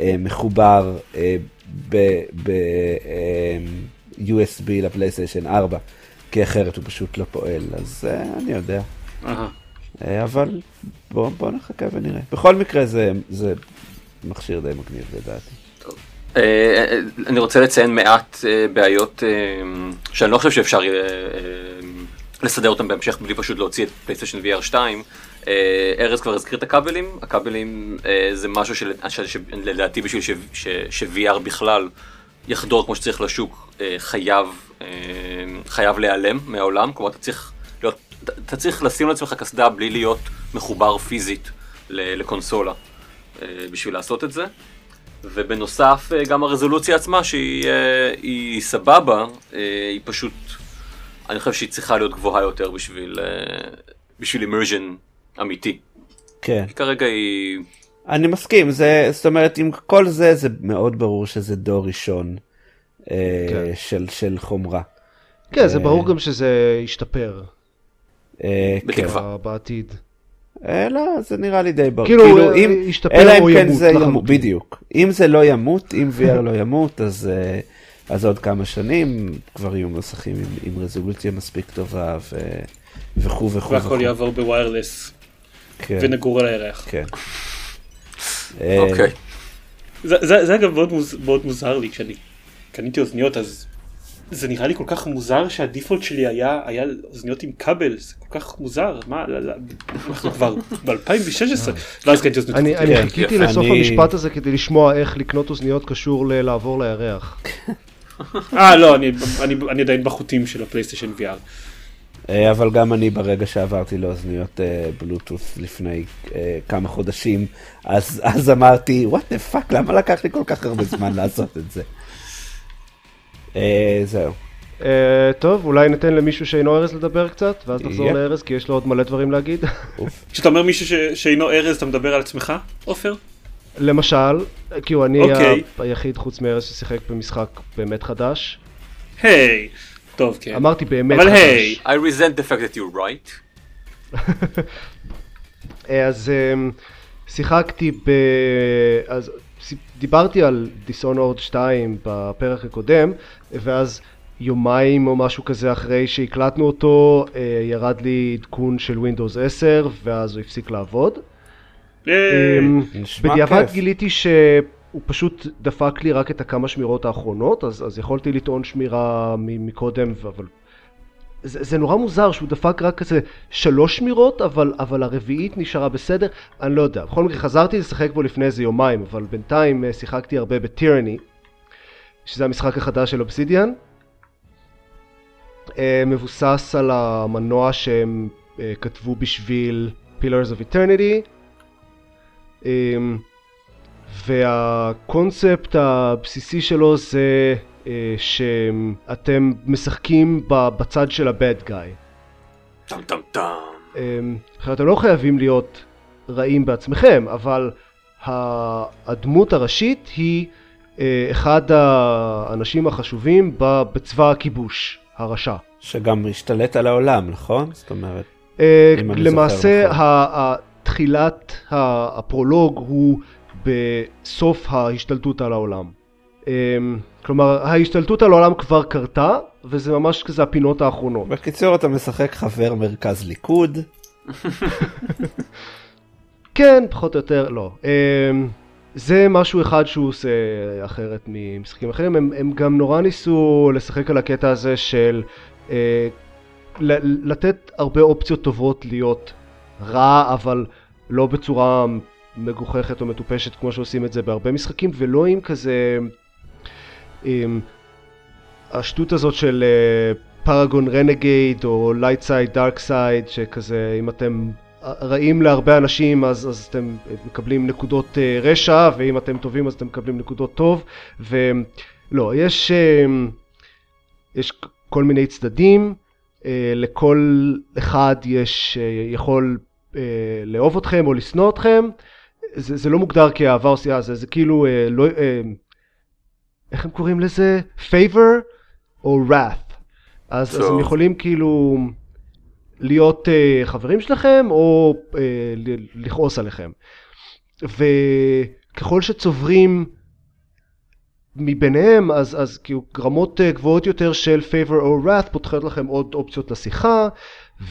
אה, מחובר אה, ב-USB לפלייסטיישן 4, כי אחרת הוא פשוט לא פועל, אז אה, אני יודע. אהה. אה, אבל בואו בוא נחכה ונראה. בכל מקרה זה, זה מכשיר די מגניב לדעתי. אה, אני רוצה לציין מעט אה, בעיות אה, שאני לא חושב שאפשר לסדר אותן בהמשך בלי פשוט להוציא את פלייסטיישן VR 2. אה, ארז כבר הזכיר את הכבלים, הכבלים זה משהו של- של- שלדעתי בשביל ש- ש- ש-VR בכלל יחדור כמו שצריך לשוק, חייב, חייב להיעלם מהעולם, כלומר אתה צריך, אתה- צריך לשים לעצמך קסדה בלי להיות מחובר פיזית ל- לקונסולה אה, בשביל לעשות את זה. ובנוסף אה, גם הרזולוציה עצמה שהיא אה, היא סבבה, היא פשוט, אני חושב שהיא צריכה להיות גבוהה יותר בשביל, בשביל immersion אמיתי. כן. כי כרגע היא, אני מסכים, זה, זאת אומרת, עם כל זה, זה מאוד ברור שזה דור ראשון כן. של, של חומרה. כן, זה ברור גם שזה ישתפר בתקווה. ב- בעתיד. אה, לא, זה נראה לי די ברור. כאילו, אה, ישתפר אלא אם כן ימות זה לחלוטין. ימות, בדיוק. אם זה לא ימות, אם VR לא ימות, אז, אה, אז עוד כמה שנים כבר יהיו מסכים עם, עם רזולוציה מספיק טובה ו... וכו' וכו'. והכל וכו'. יעבור בוויירלס כן, ונגור על הירח. כן. אה, אוקיי. זה, זה, זה אגב מאוד, מוז, מאוד מוזר לי כשאני קניתי אוזניות אז זה נראה לי כל כך מוזר שהדיפולט שלי היה היה אוזניות עם כבל זה כל כך מוזר מה אנחנו כבר ב-2016 ואז קניתי אוזניות. אני, אני כן, חיכיתי יפה. לסוף המשפט הזה כדי לשמוע איך לקנות אוזניות קשור ללעבור לירח. אה, לא, אני- אני אני עדיין בחוטים של ה-PlayStation VR. אה, אבל גם אני ברגע שעברתי לאוזניות אה, בלוטות' לפני אה, כמה חודשים, אז אז אמרתי, what the fuck, למה לקח לי כל כך הרבה זמן לעשות את זה? אה, זהו. אה, טוב, אולי ניתן למישהו שאינו ארז לדבר קצת, ואז נחזור yep. לארז, כי יש לו עוד מלא דברים להגיד. כשאתה אומר מישהו ש- שאינו ארז, אתה מדבר על עצמך, עופר? למשל, כאילו אני אוקיי. ה- היחיד חוץ מארז ששיחק במשחק באמת חדש. היי. טוב, כן. אמרתי באמת אבל חדש. היי. I resent the fact that you're right. אה, אז אמ, שיחקתי ב... אז דיברתי על דיסונורד 2 בפרק הקודם, ואז יומיים או משהו כזה אחרי שהקלטנו אותו, אה, ירד לי עדכון של Windows 10, ואז הוא הפסיק לעבוד. אמ, בדיעבד. גיליתי שהוא פשוט דפק לי רק את הכמה שמירות האחרונות, אז, אז יכולתי לטעון שמירה מקודם, ו- אבל... זה, זה נורא מוזר שהוא דפק רק כזה שלוש שמירות, אבל, אבל הרביעית נשארה בסדר, אני לא יודע. בכל מקרה חזרתי לשחק בו לפני איזה יומיים, אבל בינתיים אה, שיחקתי הרבה בטירני, שזה המשחק החדש של אובסידיאן. אה, מבוסס על המנוע שהם אה, כתבו בשביל Pillars of Eternity. והקונספט הבסיסי שלו זה שאתם משחקים בצד של ה-bad guy. טם טם טם. אמ, עכשיו אתם לא חייבים להיות רעים בעצמכם, אבל הדמות הראשית היא אה, אחד האנשים החשובים בצבא הכיבוש, הרשע. שגם השתלט על העולם, נכון? זאת אומרת, אה, אם אני למעשה זוכר נכון. ה- ה- תחילת ה- הפרולוג הוא בסוף ההשתלטות על העולם. אמ, כלומר ההשתלטות על העולם כבר קרתה וזה ממש כזה הפינות האחרונות. בקיצור אתה משחק חבר מרכז ליכוד, כן פחות או יותר לא. אמ, זה משהו אחד שהוא עושה אחרת ממשחקים אחרים הם, הם גם נורא ניסו לשחק על הקטע הזה של אה, לתת הרבה אופציות טובות להיות רע אבל לא בצורה מגוחכת או מטופשת כמו שעושים את זה בהרבה משחקים ולא עם כזה עם השטות הזאת של paragon renegade או light side dark side שכזה אם אתם רעים להרבה אנשים אז, אז אתם מקבלים נקודות אה, רשע ואם אתם טובים אז אתם מקבלים נקודות טוב. ולא יש אה, יש כל מיני צדדים אה, לכל אחד יש אה, יכול אה, לאהוב אתכם או לשנוא אתכם. זה, זה לא מוגדר כאהבה או שנאה זה, זה כאילו אה, לא אה, איך הם קוראים לזה? favor או wrath אז, אז הם. יכולים כאילו להיות uh, חברים שלכם או uh, לכעוס עליכם. וככל שצוברים מביניהם אז, אז כאילו רמות uh, גבוהות יותר של favor או wrath פותחות לכם עוד אופציות לשיחה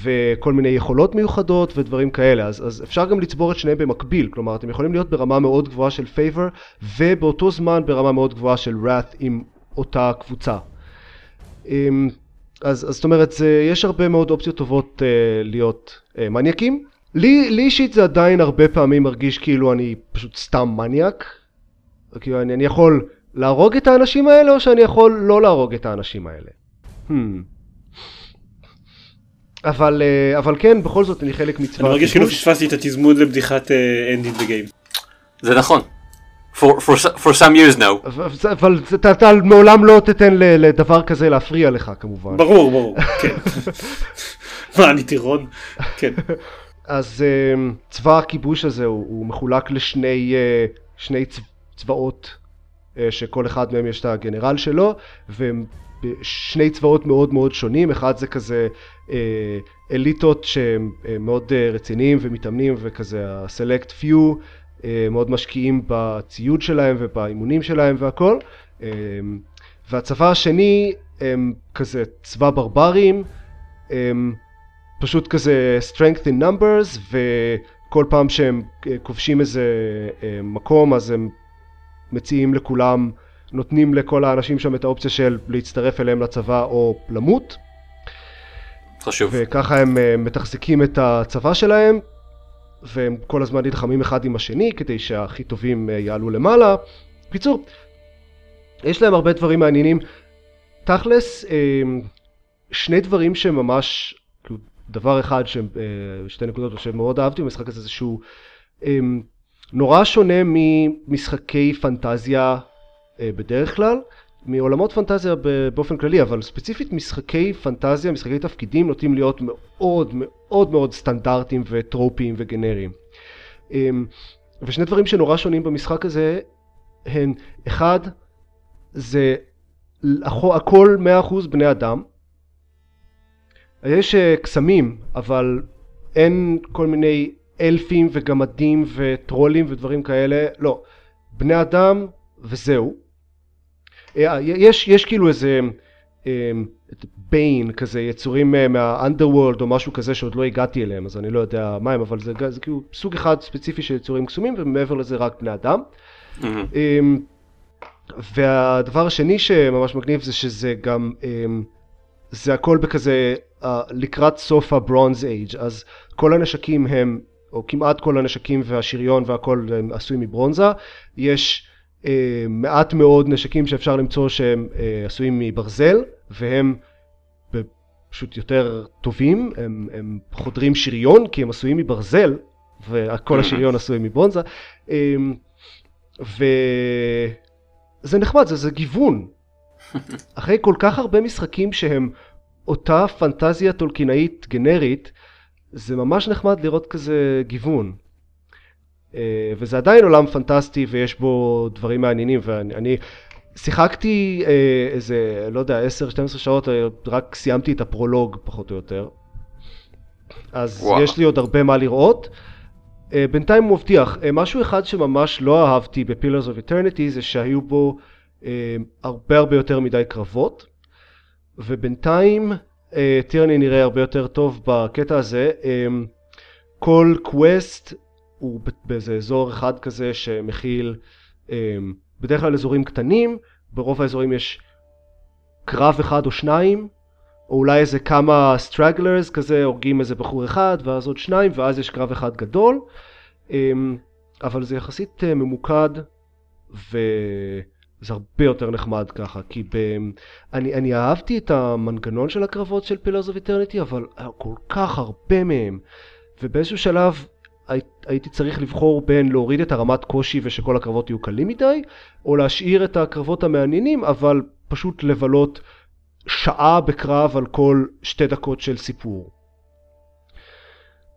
וכל מיני יכולות מיוחדות ודברים כאלה אז, אז אפשר גם לצבור את שניהם במקביל כלומר אתם יכולים להיות ברמה מאוד גבוהה של favor ובאותו זמן ברמה מאוד גבוהה של wrath עם אותה קבוצה. אמ, אז, אז זאת אומרת, זה, יש הרבה מאוד אופציות טובות uh, להיות uh, מניאקים. לי אישית זה עדיין הרבה פעמים מרגיש כאילו אני פשוט סתם מניאק. כאילו אני, אני יכול להרוג את האנשים האלה או שאני יכול לא להרוג את האנשים האלה. Hmm. אבל, uh, אבל כן, בכל זאת אני חלק מצבא אני מרגיש כאילו. פספסתי את התזמון לבדיחת אה, in the game. זה נכון. For, for, for some years now. אבל, אתה, אתה לעולם לא תיתן ל- לדבר כזה להפריע לך כמובן. ברור, ברור, כן. מה, אני טירון? כן. אז um, צבא הכיבוש הזה הוא, הוא מחולק לשני uh, שני צבא, צבאות שכל אחד מהם יש את הגנרל שלו והם שני צבאות מאוד מאוד שונים. אחד זה כזה uh, אליטות שהם uh, מאוד רציניים ומתאמנים וכזה ה-select few מאוד משקיעים בציוד שלהם ובאימונים שלהם והכל. והצבא השני הם כזה צבא ברברים הם פשוט כזה strength in numbers וכל פעם שהם אה, כובשים איזה אה, מקום אז הם מציעים לכולם נותנים לכל האנשים שם את האופציה של להצטרף אליהם לצבא או למות חשוב. וככה הם אה, מתחזקים את הצבא שלהם והם כל הזמן נלחמים אחד עם השני כדי שהכי טובים אה, יעלו למעלה. בקיצור, יש להם הרבה דברים מעניינים. תכלס, אה, שני דברים שממש, כאילו, דבר אחד, שתי נקודות שמאוד אהבתי במשחק הזה, זה שהוא נורא שונה ממשחקי פנטזיה אה, בדרך כלל, מעולמות פנטזיה באופן כללי, אבל ספציפית משחקי פנטזיה, משחקי תפקידים נוטים להיות מאוד מאוד מאוד סטנדרטיים וטרופיים וגנריים. ושני דברים שנורא שונים במשחק הזה הן, אחד, זה הכל 100% בני אדם. יש אה, קסמים, אבל אין כל מיני אלפים וגמדים וטרולים ודברים כאלה, לא. בני אדם וזהו. אה, יש, יש כאילו איזה ביין אה, כזה, יצורים מהאנדרוולד או משהו כזה שעוד לא הגעתי אליהם, אז אני לא יודע מה הם, אבל זה, זה כאילו סוג אחד ספציפי של יצורים קסומים, ומעבר לזה רק בני אדם. Mm-hmm. והדבר השני שממש מגניב זה שזה גם, זה הכל בכזה לקראת סוף הברונז אייג' אז כל הנשקים הם או כמעט כל הנשקים והשריון והכל הם עשויים מברונזה. יש אה, מעט מאוד נשקים שאפשר למצוא שהם אה, עשויים מברזל והם פשוט יותר טובים. הם, הם חודרים שריון כי הם עשויים מברזל וכל השריון עשוי מברונזה. אה, וזה נחמד זה, זה גיוון. אחרי כל כך הרבה משחקים שהם אותה פנטזיה טולקינאית גנרית, זה ממש נחמד לראות כזה גיוון. אה, וזה עדיין עולם פנטסטי ויש בו דברים מעניינים ואני שיחקתי אה, איזה לא יודע 10-12 שעות אה, רק סיימתי את הפרולוג פחות או יותר אז וואו. יש לי עוד הרבה מה לראות בינתיים הוא מבטיח משהו אחד שממש לא אהבתי ב-Pillars of Eternity זה שהיו בו הרבה הרבה יותר מדי קרבות ובינתיים Tyranny נראה הרבה יותר טוב בקטע הזה. אה, כל quest הוא באיזה אזור אחד כזה שמכיל אה, בדרך כלל אזורים קטנים, ברוב האזורים יש קרב אחד או שניים, או אולי איזה כמה stragglers כזה, הורגים איזה בחור אחד ואז עוד שניים ואז יש קרב אחד גדול, אבל זה יחסית ממוקד ו... זה הרבה יותר נחמד ככה, כי ב... אני, אני אהבתי את המנגנון של הקרבות של Pillars of Eternity, אבל כל כך הרבה מהם, ובאיזשהו שלב הי, הייתי צריך לבחור בין להוריד את הרמת קושי ושכל הקרבות יהיו קלים מדי, או להשאיר את הקרבות המעניינים, אבל פשוט לבלות שעה בקרב על כל שתי דקות של סיפור.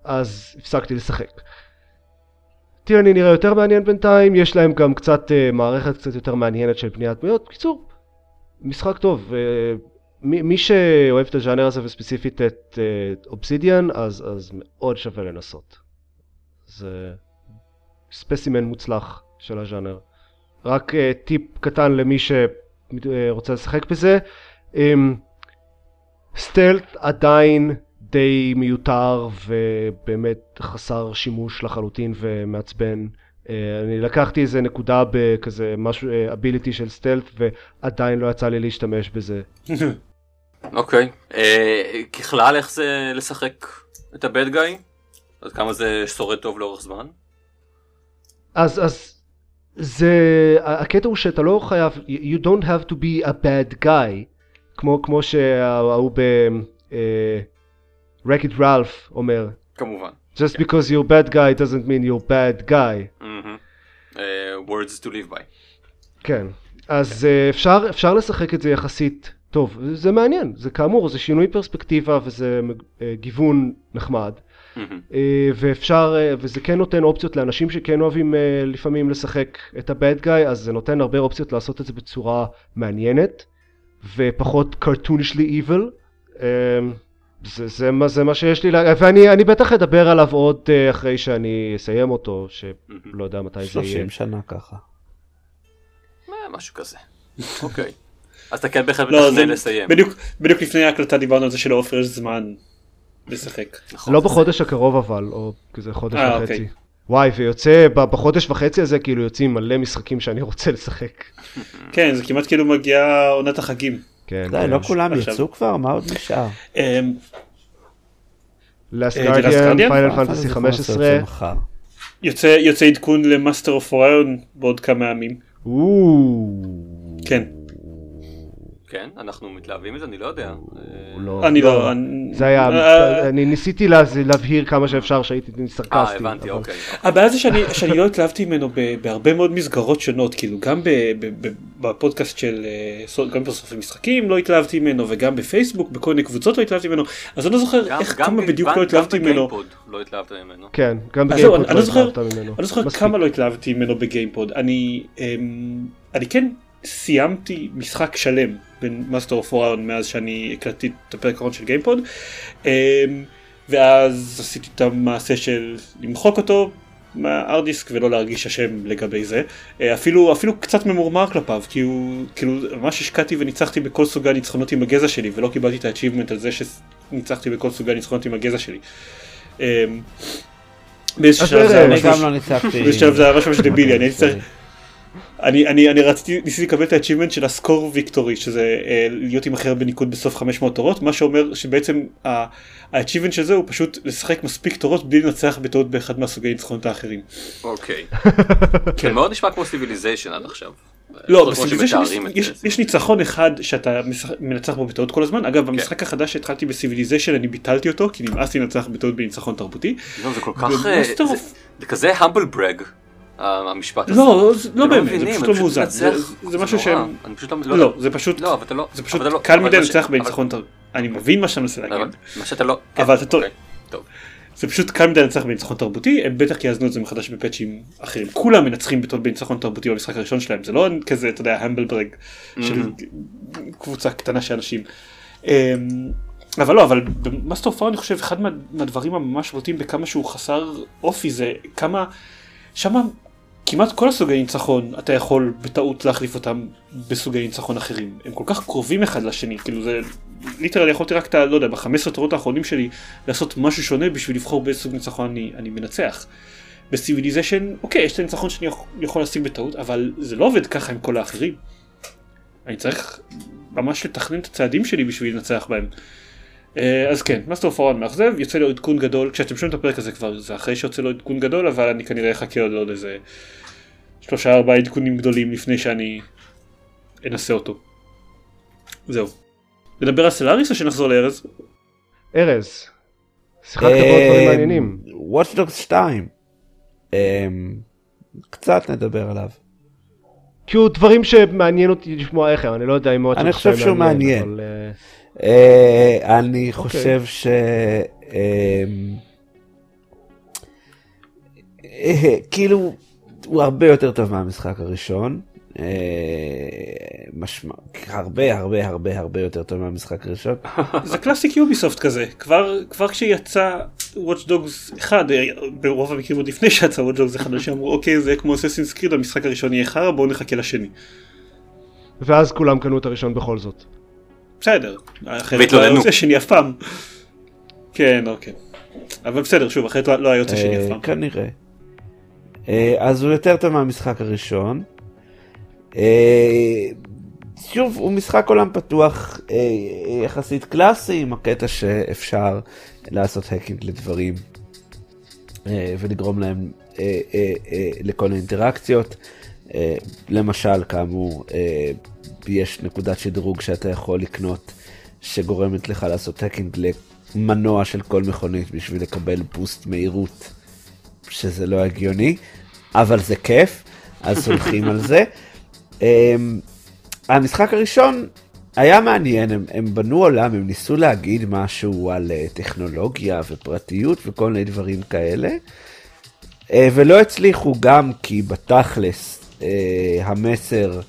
אז הפסקתי לשחק. טירני נראה יותר מעניין בינתיים, יש להם גם קצת uh, מערכת קצת יותר מעניינת של בניית דמויות. בקיצור, משחק טוב. Uh, מי, מי שאוהב את הז'אנר הזה וספציפית את אובסידיאן, uh, אז, אז מאוד שווה לנסות. זה ספסימן מוצלח של הז'אנר. רק uh, טיפ קטן למי שרוצה לשחק בזה. Um, סטלט עדיין די מיותר ובאמת חסר שימוש לחלוטין ומעצבן. אה, אני לקחתי איזה נקודה בכזה משהו, אביליטי אה, של סטלט ועדיין לא יצא לי להשתמש בזה. אוקיי, okay. uh, ככלל איך זה לשחק את הבד גאי? עד כמה זה שורד טוב לאורך זמן? אז, אז זה, הקטע הוא שאתה לא חייב, you don't have to be a bad guy, כמו, כמו שההוא ב... Uh, רקיד רלף אומר. כמובן. Just because you're bad guy doesn't mean you're bad guy. Mm-hmm. Uh, words to live by. כן. אז uh, אפשר, אפשר לשחק את זה יחסית טוב. זה מעניין. זה כאמור, זה שינוי פרספקטיבה וזה uh, גיוון נחמד. Mm-hmm. Uh, ואפשר, uh, וזה כן נותן אופציות לאנשים שכן אוהבים uh, לפעמים לשחק את ה-bad guy, אז זה נותן הרבה אופציות לעשות את זה בצורה מעניינת, ופחות cartoonishly evil. זה, זה, מה, זה מה שיש לי, לה... ואני בטח אדבר עליו עוד uh, אחרי שאני אסיים אותו, שלא יודע מתי זה יהיה. 30 שנה ככה. מה, משהו כזה. אוקיי. אז אתה כן בהחלט לא, מתכנן לסיים. בדיוק, בדיוק לפני ההקלטה דיברנו על זה שלעופר יש זמן לשחק. לא בחודש הקרוב אבל, או כזה חודש אה, אה, וחצי. אוקיי. וואי, ויוצא, בחודש וחצי הזה כאילו יוצאים מלא משחקים שאני רוצה לשחק. כן, זה כמעט כאילו מגיע עונת החגים. כן, די, לא כולם יצאו כבר? מה עוד נשאר? Last Guardian, Final Fantasy 15. יוצא עדכון ל-Master of Orion בעוד כמה ימים. כן. כן, אנחנו מתלהבים מזה, אני לא יודע. הוא לא- אני לא, לא... זה היה, אה, אני ניסיתי לה- להבהיר כמה שאפשר שהייתי אה, סרקסטי. הבנתי, אבל- אוקיי. הבעיה זה שאני, לא התלהבתי ממנו ב, בהרבה מאוד מסגרות שונות, כאילו גם ב, ב, ב, בפודקאסט של, אה, גם בסופי משחקים לא התלהבתי ממנו, וגם בפייסבוק, בכל מיני קבוצות לא התלהבתי ממנו, אז אני לא זוכר גם- איך, גם כמה בדיוק גם- לא התלהבתי גם ממנו. בגיימפוד לא התלהבת ממנו. כן, גם בגיימפוד אני לא לא זוכר, התלהבת ממנו. אני לא זוכר. כמה לא התלהבתי ממנו בגיימפוד, אני, אמ, אני כן סיימתי משחק שלם בין Master of Orion מאז שאני הקלטתי את הפרק האחרון של גיימפוד, אמ, ואז עשיתי את המעשה של למחוק אותו מה hard disk ולא להרגיש אשם לגבי זה, אה, אפילו, אפילו קצת ממורמר כלפיו, כי הוא, כאילו ממש השקעתי וניצחתי בכל סוגי הניצחונות עם הגזע שלי ולא קיבלתי את ה-achievement על זה שניצחתי בכל סוגי הניצחונות עם הגזע שלי. אמ, באיזשהו אז שלב זה היה ארז, אני משהו גם לא ניצחתי. בשלב זה היה ממש ממש דבילי, אני הייתי צריך, אני, אני, אני רציתי, ניסיתי לקבל את ה-achievement של ה score victory, שזה אה, להיות עם הכי הרבה ניקוד בסוף 500 תורות, מה שאומר שבעצם ה- ה-achievement של זה הוא פשוט לשחק מספיק תורות בלי לנצח בטעות באחד מהסוגי ניצחונות האחרים. אוקיי. זה מאוד נשמע כמו Civilization עד עכשיו. לא, ב Civilization יש, זה. יש ניצחון אחד שאתה מנצח בו בטעות כל הזמן, אגב במשחק החדש שהתחלתי ב Civilization אני ביטלתי אותו כי נמאס לי לנצח בטעות בניצחון תרבותי. לא, זה כל כך... אה, זה- זה כזה המבל ברג, המשפט הזה. לא, זה- לא אתם באמת, זה מבינים, פשוט לא מאוזן, זה מנצח, זה משהו. שהם, לא, זה פשוט, לא, לא... זה פשוט לא- קל מדי לנצח בניצחון אני מבין מה שאתה מנסה להגיד. מה שאתה לא... כן, אבל אתה טועה. אוקיי. זה פשוט קל מדי לנצח בניצחון תרבותי, הם בטח יאזנו את זה מחדש בפאצ'ים אחרים. כולם מנצחים בניצחון תרבותי במשחק הראשון שלהם, זה לא כזה, אתה יודע, המבל ברג של קבוצה קטנה של אנשים. אמ, אבל לא, אבל ב Master of Orion אני חושב אחד מה- מהדברים הממש בוטים בכמה שהוא חסר אופי זה כמה, שמה כמעט כל הסוגי ניצחון אתה יכול בטעות להחליף אותם בסוגי ניצחון אחרים. הם כל כך קרובים אחד לשני, כאילו זה, literally יכולתי רק את ה... לא יודע, ב-15 תורות האחרונים שלי לעשות משהו שונה בשביל לבחור באיזה סוג ניצחון אני, אני מנצח. ב Civilization, אוקיי, יש את הניצחון שאני יכול להשיג בטעות, אבל זה לא עובד ככה עם כל האחרים. אני צריך ממש לתכנן את הצעדים שלי בשביל לנצח בהם. אה, אז כן, Master of Orion מאכזב, יוצא לו עדכון גדול, כשאתם שומעים את הפרק הזה כבר זה אחרי שיוצא לו עדכון גדול, אבל אני כנראה אחכה עוד עוד איזה שלושה ארבעה עדכונים גדולים לפני שאני אנסה אותו. זהו. נדבר על Stellaris או שנחזור לארז? ארז, שיחקת בעוד דברים מעניינים. Watch Dogs 2. אמ, קצת נדבר עליו. כאילו דברים שמעניין אותי לשמוע איך הם, אני לא יודע אם מאוד אני חושב שהוא מעניין. אה, אה, אני חושב ש... אמ, אה, כאילו, הוא הרבה יותר טוב מהמשחק הראשון. אה, משמע, הרבה הרבה הרבה הרבה יותר טוב מהמשחק הראשון. זה קלאסיק יוביסופט כזה, כבר, כבר כשיצא Watch Dogs 1, אה, ברוב המקרים עוד לפני שיצא Watch Dogs 1, אנשים אמרו אוקיי זה כמו אססינס קריד, המשחק הראשון יהיה חרא, בואו נחכה לשני. ואז כולם קנו את הראשון בכל זאת. בסדר, אחרת לא. היה יוצא שני אף פעם. כן, אוקיי. אבל בסדר, שוב, אחרת לא היה יוצא שני אה, אף פעם. כנראה. אה, אז הוא יותר טוב מהמשחק הראשון. אה, שוב, הוא משחק עולם פתוח אה, יחסית קלאסי, עם הקטע שאפשר לעשות hacking לדברים ולגרום להם לכל מיני אינטראקציות. אה, למשל, כאמור, יש נקודת שדרוג שאתה יכול לקנות שגורמת לך לעשות hacking למנוע של כל מכונית בשביל לקבל boost מהירות, שזה לא הגיוני, אבל זה כיף, אז הולכים על זה. אמ, המשחק הראשון היה מעניין, הם, הם בנו עולם, הם ניסו להגיד משהו על אה, טכנולוגיה ופרטיות וכל מיני דברים כאלה, אה, ולא הצליחו גם כי בתכלס אה, המסר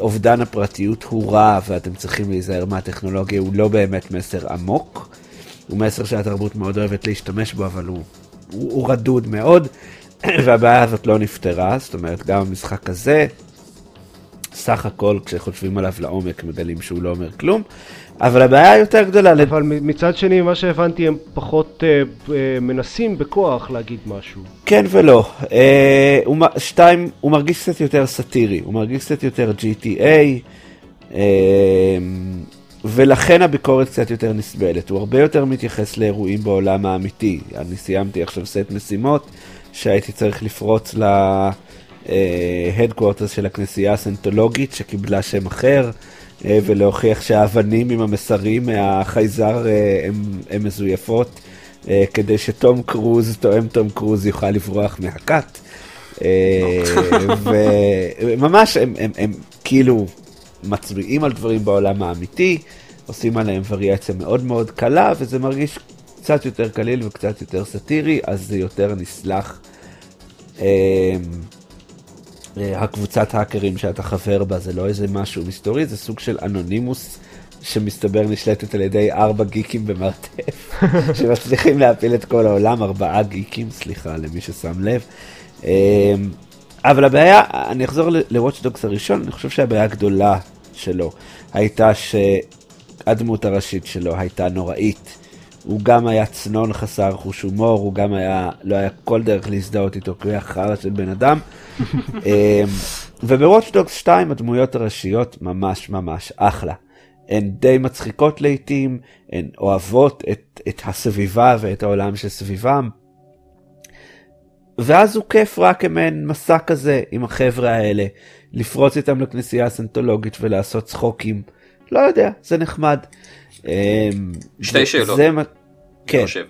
אובדן הפרטיות הוא רע ואתם צריכים להיזהר מהטכנולוגיה, הוא לא באמת מסר עמוק. הוא מסר שהתרבות מאוד אוהבת להשתמש בו, אבל הוא, הוא, הוא רדוד מאוד, והבעיה הזאת לא נפתרה, זאת אומרת, גם המשחק הזה, סך הכל, כשחושבים עליו לעומק, מגלים שהוא לא אומר כלום, אבל הבעיה היותר גדולה, אבל מצד שני, מה שהבנתי, הם פחות אה, אה, מנסים בכוח להגיד משהו. כן ולא. אה, הוא, שתיים, הוא מרגיש קצת יותר סאטירי, הוא מרגיש קצת יותר GTA, אה, ולכן הביקורת קצת יותר נסבלת. הוא הרבה יותר מתייחס לאירועים בעולם האמיתי. אני סיימתי עכשיו סט משימות שהייתי צריך לפרוץ headquarters של הכנסייה הסיינטולוגית שקיבלה שם אחר, אה, ולהוכיח שהאבנים עם המסרים מהחייזר אה, הם, הם מזויפות, אה, כדי שתום קרוז, תואם תום קרוז, יוכל לברוח מהכת. אה, וממש הם, הם, הם כאילו מצביעים על דברים בעולם האמיתי, עושים עליהם וריאציה מאוד מאוד קלה, וזה מרגיש קצת יותר קליל וקצת יותר סאטירי, אז זה יותר נסלח. אה, אה, הקבוצת האקרים שאתה חבר בה זה לא איזה משהו מסתורי, זה סוג של אנונימוס שמסתבר נשלטת על ידי ארבע גיקים במרתף, שמצליחים להפיל את כל העולם, ארבעה גיקים, סליחה למי ששם לב. אבל הבעיה, אני אחזור לוואטשדוגס הראשון, אני חושב שהבעיה הגדולה שלו הייתה שהדמות הראשית שלו הייתה נוראית. הוא גם היה צנון חסר חוש הומור, הוא גם היה, לא היה כל דרך להזדהות איתו, כי הוא היה חרא של בן אדם. אמ, ובוואטשדוגס 2 הדמויות הראשיות ממש ממש אחלה. הן די מצחיקות לעיתים, הן אוהבות את, את הסביבה ואת העולם שסביבם. ואז הוא כיף רק כמעין מסע כזה עם החבר'ה האלה, לפרוץ איתם לכנסייה הסנטולוגית ולעשות צחוקים. לא יודע, זה נחמד. אמ, שתי שאלות. זה, כן. חושב.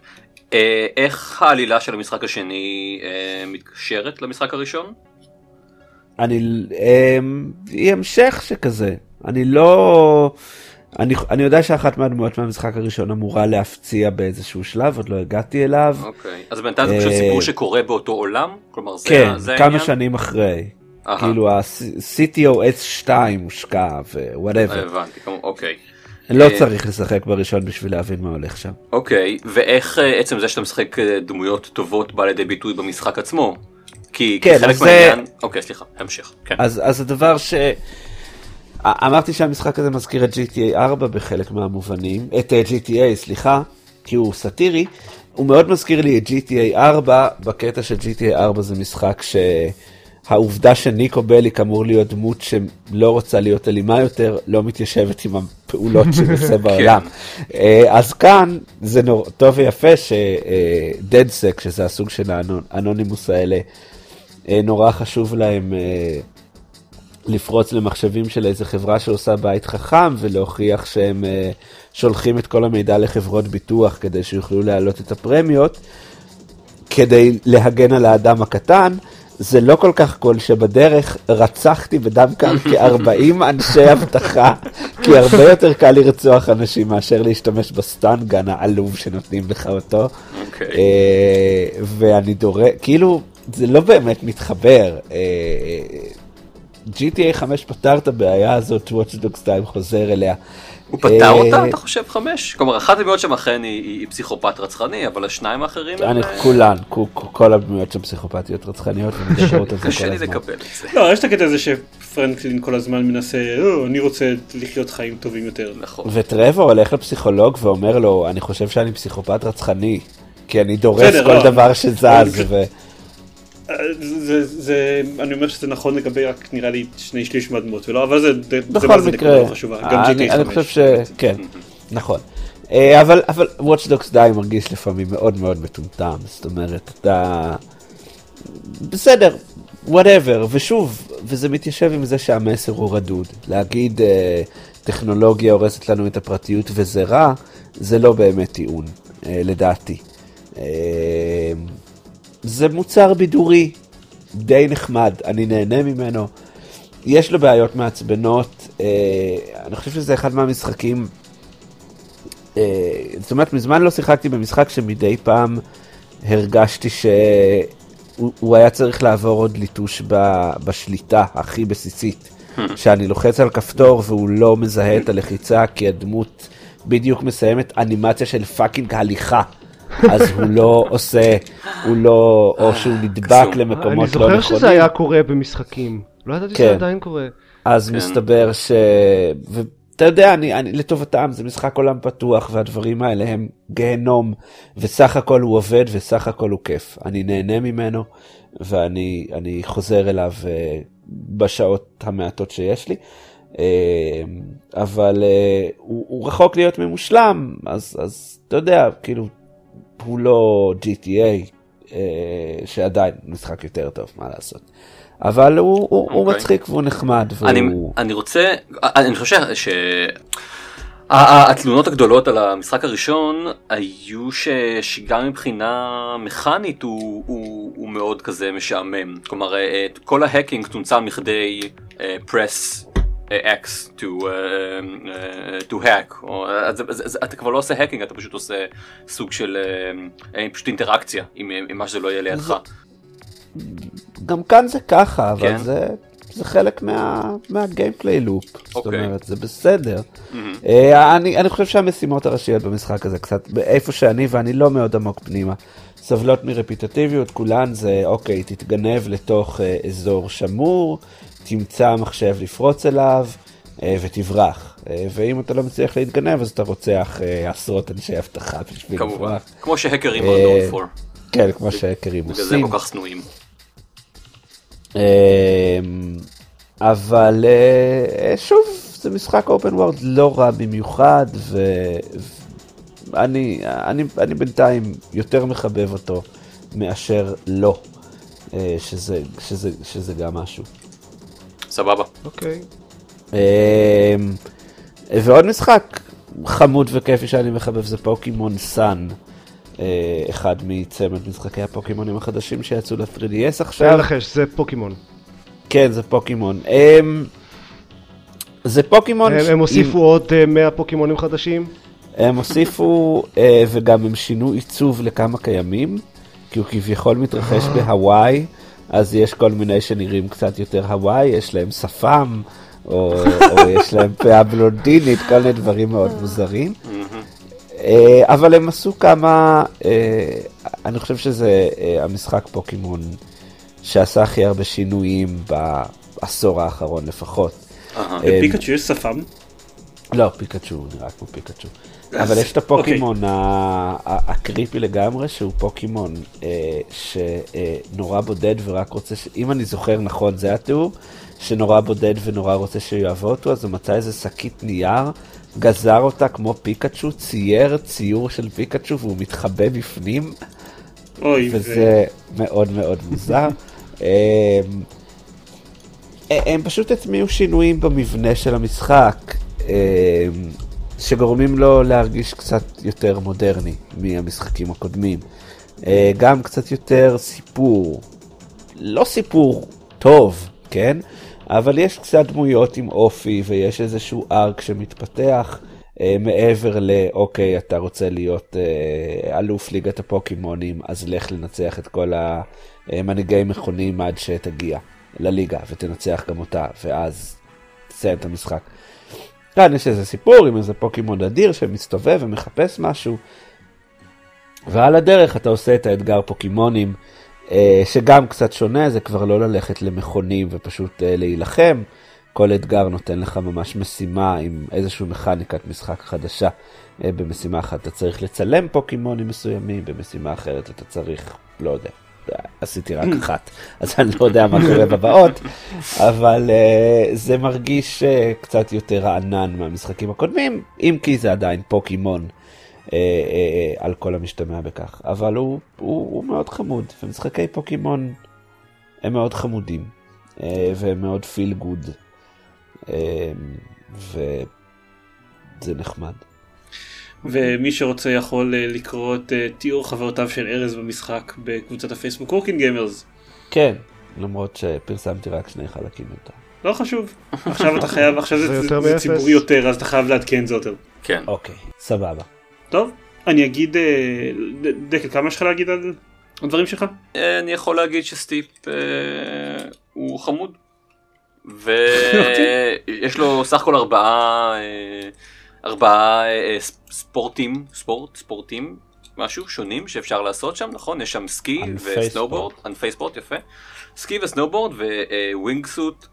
אה, איך העלילה של המשחק השני אה, מתקשרת למשחק הראשון? אני, אמ, היא המשך שכזה. אני לא... אני, אני יודע שאחת מהדמויות מהמשחק הראשון אמורה להפציע באיזשהו שלב, עוד לא הגעתי אליו. אוקיי. אז בינתיים זה פשוט אה, סיפור שקורה באותו עולם? כלומר זה כן, זה כמה העניין? שנים אחרי. אהה. כאילו ה-CTOS 2 הושקע ווואטאבר. הבנתי, אוקיי. לא אה, צריך לשחק בראשון בשביל להבין מה הולך שם. אוקיי, ואיך אה, עצם זה שאתה משחק דמויות טובות בא לידי ביטוי במשחק עצמו? כי כן, כי חלק זה- מהעניין... אוקיי, סליחה, המשך. כן. אז, אז הדבר ש... אמרתי שהמשחק הזה מזכיר את GTA 4 בחלק מהמובנים, את אה, GTA, סליחה, כי הוא סאטירי. הוא מאוד מזכיר לי את GTA 4, בקטע של GTA 4 זה משחק שהעובדה שניקו בליק אמור להיות דמות שלא רוצה להיות אלימה יותר, לא מתיישבת עם הפעולות שהוא עושה בעולם. אה, אז כאן זה נור... טוב ויפה שדדסק, שזה הסוג של האנונימוס האלה, אה, נורא חשוב להם אה, לפרוץ למחשבים של איזה חברה שעושה בית חכם ולהוכיח שהם אה, שולחים את כל המידע לחברות ביטוח כדי שיוכלו להעלות את הפרמיות, כדי להגן על האדם הקטן. זה לא כל כך cool שבדרך רצחתי בדם קר כ-40 אנשי אבטחה, כי הרבה יותר קל לרצוח אנשים מאשר להשתמש ב stun gun העלוב שנותנים לך אותו. אוקיי. אה, ואני דורש, כאילו, זה לא באמת מתחבר. אה, GTA 5 פתר את הבעיה הזאת, Watch Dogs 2 חוזר אליה. הוא פתר אה, אותה, אתה חושב, חמש? כלומר, אחת הדמויות שם אכן היא- פסיכופת רצחני, אבל השניים האחרים הם... אני, אה, כולן, כו- כו- כל הדמויות שם פסיכופתיות רצחניות ומדברות על זה כל קשה לי. לקבל את זה. לא, יש את הקטע הזה שפרנקלין כל הזמן מנסה, "או, אני רוצה לחיות חיים טובים יותר. נכון. וטרוור הולך לפסיכולוג ואומר לו, אני חושב שאני פסיכופת רצחני, כי אני דורס כל לא. דבר שזז. אה, זה, זה, אני אומר שזה נכון לגבי רק נראה לי שני שליש מהדמות, ולא, אבל זה, זה, זה, מה זה נקודה חשובה, גם אני, GTA אני 5. חושב ש... כן, נכון. אה, אבל, אבל Watch Dogs די מרגיש לפעמים מאוד מאוד מטומטם, זאת אומרת, אתה... בסדר, וואטאבר, ושוב, וזה מתיישב עם זה שהמסר הוא רדוד. להגיד אה, טכנולוגיה הורסת לנו את הפרטיות וזה רע, זה לא באמת טיעון, אה, לדעתי. זה מוצר בידורי די נחמד, אני נהנה ממנו. יש לו בעיות מעצבנות, אה, אני חושב שזה אחד מהמשחקים, אה, זאת אומרת, מזמן לא שיחקתי במשחק שמדי פעם הרגשתי שהוא הוא היה צריך לעבור עוד ליטוש ב, בשליטה הכי בסיסית. שאני לוחץ על כפתור והוא לא מזהה את הלחיצה כי הדמות בדיוק מסיימת אנימציה של פאקינג הליכה. אז הוא לא עושה, הוא לא, או שהוא נדבק. למקומות אני לא זוכר נכונים. שזה היה קורה במשחקים. לא ידעתי כן. שזה עדיין קורה. אז כן. מסתבר ש... ואתה יודע, אני, אני לטובתם, זה משחק עולם פתוח והדברים האלה הם גיהנום, וסך הכל הוא עובד וסך הכל הוא כיף. אני נהנה ממנו, ואני אני חוזר אליו אה, בשעות המעטות שיש לי. אה, אבל אה, הוא, הוא רחוק להיות ממושלם, אז, אז אתה יודע, כאילו, הוא לא GTA, אה, שעדיין משחק יותר טוב, מה לעשות. אבל הוא, הוא, הוא אוקיי. מצחיק והוא נחמד. אני, והוא... אני רוצה, אני חושב ש... התלונות הגדולות על המשחק הראשון היו ש, שגם מבחינה מכנית הוא, הוא, הוא מאוד כזה משעמם. כלומר, אה, כל ההקינג צומצם מכדי press אה, X to, אה, אה, to hack. או, אז, אז, אז, אתה כבר לא עושה הקינג, אתה פשוט עושה סוג של אה, אה, פשוט אינטראקציה עם, עם מה שזה לא יהיה לידך. גם כאן זה ככה, אבל כן. זה, זה חלק מה, מהגיימפליי לופ. זאת אוקיי. אומרת, זה בסדר. אה, אני, אני חושב שהמשימות הראשיות במשחק הזה קצת, איפה שאני ואני לא מאוד עמוק פנימה, סובלות מרפיטטיביות, כולן זה, אוקיי, תתגנב לתוך אה, אזור שמור, תמצא מחשב לפרוץ אליו. אה, ותברח, אה, ואם אתה לא מצליח להתגנב אז אתה רוצח אה, עשרות אנשי אבטחה בשביל כמובן. לברוח. כמו שהקרים are known for. כן, כמו שהקרים בגלל זה עושים. הם כל כך שנואים. אמ, אבל שוב, זה משחק אופן וורד לא רע במיוחד, ואני אני, אני בינתיים יותר מחבב אותו מאשר לא, שזה, שזה, שזה גם משהו. סבבה. אוקיי. אמ, ועוד משחק חמוד וכיפי שאני מחבב זה פוקימון סאן. אה, אחד מצמד משחקי הפוקימונים החדשים שיצאו ל-3DS עכשיו. אין לחש, זה פוקימון. כן, זה פוקימון. הם... זה פוקימון... הם ש- הם הוסיפו עוד אה, 100 פוקימונים חדשים. הם הוסיפו, אה, וגם הם שינו עיצוב לכמה קיימים, כי הוא כביכול מתרחש בהוואי, אז יש כל מיני שנראים קצת יותר הוואי, יש להם שפם, או, או יש להם פאה בלונדינית, כל מיני דברים מאוד מוזרים. אה, אבל הם עשו כמה, אה, אני חושב שזה אה, המשחק פוקימון שעשה הכי הרבה שינויים בעשור האחרון לפחות. בפיקאצ'ו יש שפם? לא, פיקאצ'ו, נראה כמו פיקאצ'ו. אבל יש את הפוקימון ה- הקריפי לגמרי, שהוא פוקימון אה, שנורא בודד ורק רוצה. אם אני זוכר נכון, זה התיאור, שנורא בודד ונורא רוצה שיאהבו אותו, אז הוא מצא איזה שקית נייר, גזר אותה כמו פיקאצ'ו, צייר ציור של פיקאצ'ו והוא מתחבא בפנים, וזה מאוד מאוד מוזר. אמ, הם פשוט הטמיעו שינויים במבנה של המשחק, שגורמים לו להרגיש קצת יותר מודרני מהמשחקים הקודמים. אה, גם קצת יותר סיפור, לא סיפור טוב, כן? אבל יש קצת דמויות עם אופי ויש איזשהו ארק שמתפתח. אה, מעבר לאוקיי, אתה רוצה להיות אה, אלוף ליגת הפוקימונים, אז לך לנצח את כל המנהיגי מכונים עד שתגיע לליגה ותנצח גם אותה, ואז תסיים את המשחק. כאן יש איזה סיפור עם איזה פוקימון אדיר שמסתובב ומחפש משהו, ועל הדרך אתה עושה את האתגר פוקימונים, אה, שגם קצת שונה, זה כבר לא ללכת למכונים ופשוט אה, להילחם. כל אתגר נותן לך ממש משימה עם איזושהי מכניקת משחק חדשה. אה, במשימה אחת אתה צריך לצלם פוקימונים מסוימים, במשימה אחרת אתה צריך, לא יודע, עשיתי רק אחת, אז אני לא יודע מה קורה בבאות, אבל uh, זה מרגיש uh, קצת יותר רענן מהמשחקים הקודמים, אם כי זה עדיין פוקימון uh, uh, uh, על כל המשתמע בכך, אבל הוא, הוא, הוא מאוד חמוד, ומשחקי פוקימון הם מאוד חמודים, uh, והם מאוד feel good, uh, וזה נחמד. ומי שרוצה יכול אה, לקרוא את אה, תיאור הרפתקאותיו של ארז במשחק בקבוצת הפייסבוק Working Gamers. כן, למרות שפרסמתי רק שני חלקים יותר. לא חשוב, עכשיו אתה חייב, עכשיו זה זה, יותר זה. ציבורי יותר אז אתה חייב לעדכן זה יותר. כן. אוקיי, סבבה. טוב, אני אגיד, אה, דקל כמה יש לך להגיד על הדברים שלך? אני יכול להגיד שסטיפ אה, הוא חמוד. אוקיי. ויש לו סך הכל ארבעה אה, ארבעה אה, ס- ספורטים ספורט ספורטים משהו שונים שאפשר לעשות שם נכון יש שם סקי וסנובורד ענפי ספורט יפה סקי וסנובורד ו wingsuit ו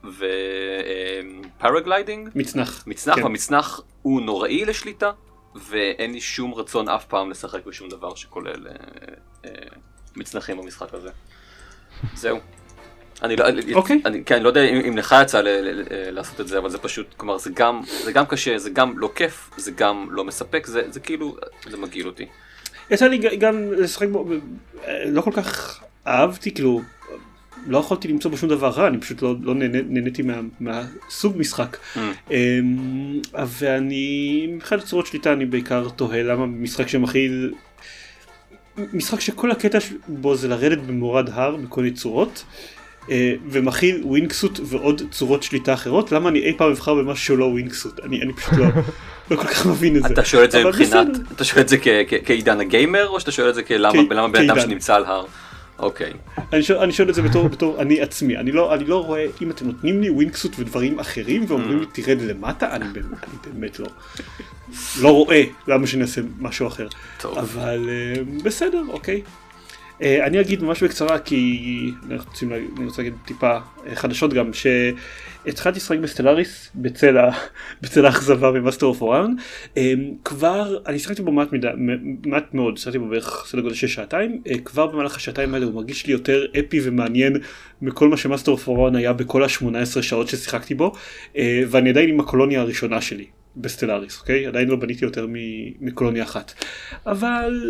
paragliding מצנח. מצנח כן. המצנח הוא נוראי לשליטה ואין לי שום רצון אף פעם לשחק בשום דבר שכולל אה, אה, מצנחים במשחק הזה. זהו. אני לא, אוקיי. אני, כן, אני לא יודע אם, אם לך יצא ל, ל, ל, לעשות את זה, אבל זה פשוט, כלומר זה גם, זה גם קשה, זה גם לא כיף, זה גם לא מספק, זה, זה כאילו, זה מגעיל אותי. יצא לי גם לשחק בו, לא כל כך אהבתי, כאילו, לא יכולתי למצוא בו שום דבר רע, אני פשוט לא, לא נהנה, נהניתי מה, מהסוג משחק. Mm. אמ, ואני, מבחינת צורות שליטה אני בעיקר תוהה למה משחק שמכיל, משחק שכל הקטע בו זה לרדת במורד הר בכל מיני צורות. אה, ומכיל ווינגסוט ועוד צורות שליטה אחרות, למה אני אי פעם אבחר במשהו שהוא לא ווינגסוט? אני, אני פשוט לא, לא כל כך מבין את זה. אתה שואל את זה מבחינת, בסדר. אתה שואל את זה כעידן הגיימר, או שאתה שואל את זה כלמה בן אדם. שנמצא על הר? אוקיי. אני שואל, אני שואל את זה בתור, בתור אני עצמי, אני לא, אני לא רואה, אם אתם נותנים לי ווינגסוט ודברים אחרים ואומרים לי תרד למטה, אני, באמת- אני באמת לא, לא רואה למה שאני אעשה משהו אחר. טוב. אבל אה, בסדר, אוקיי. אה, אני אגיד ממש בקצרה כי אני רוצה להגיד טיפה אה, חדשות גם שהתחלתי לשחק בסטלאריס בצל ה- בצל האכזבה ב Master of Orion כבר אני שיחקתי בו מעט, מידה, מעט מאוד שיחקתי בו בערך סדר גודל של שעתיים. אה, כבר במהלך השעתיים האלה הוא מרגיש לי יותר אפי ומעניין מכל מה ש Master of Orion היה בכל ה-18 שעות ששיחקתי בו אה, ואני עדיין עם הקולוניה הראשונה שלי ב Stellaris אוקיי? עדיין לא בניתי יותר מקולוניה אחת. אבל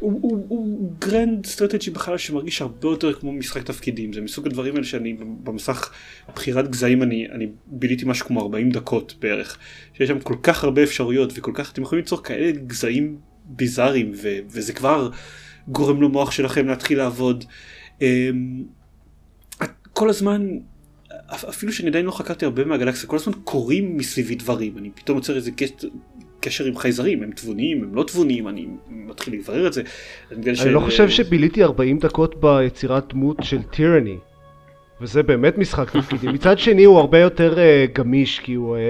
הוא, הוא, הוא grand strategy בכלל שמרגיש הרבה יותר כמו משחק תפקידים. זה מסוג הדברים האלה שאני במסך בחירת גזעים אני, אני ביליתי משהו כמו 40 דקות בערך. שיש שם כל כך הרבה אפשרויות וכל כך אתם יכולים ליצור כאלה גזעים ביזאריים וזה כבר גורם למוח שלכם להתחיל לעבוד. אמ, כל הזמן אפ- אפילו שאני עדיין לא חקרתי הרבה מהגלקסיה כל הזמן קורים מסביבי דברים. אני פתאום יוצר איזה קשר, עם חייזרים הם תבוניים הם לא תבוניים אני מתחיל לברר את זה. אני, לא ש- חושב שביליתי 40 דקות ביצירת דמות של Tyranny. וזה באמת משחק תפקידי. מצד שני הוא הרבה יותר uh, גמיש כי הוא uh,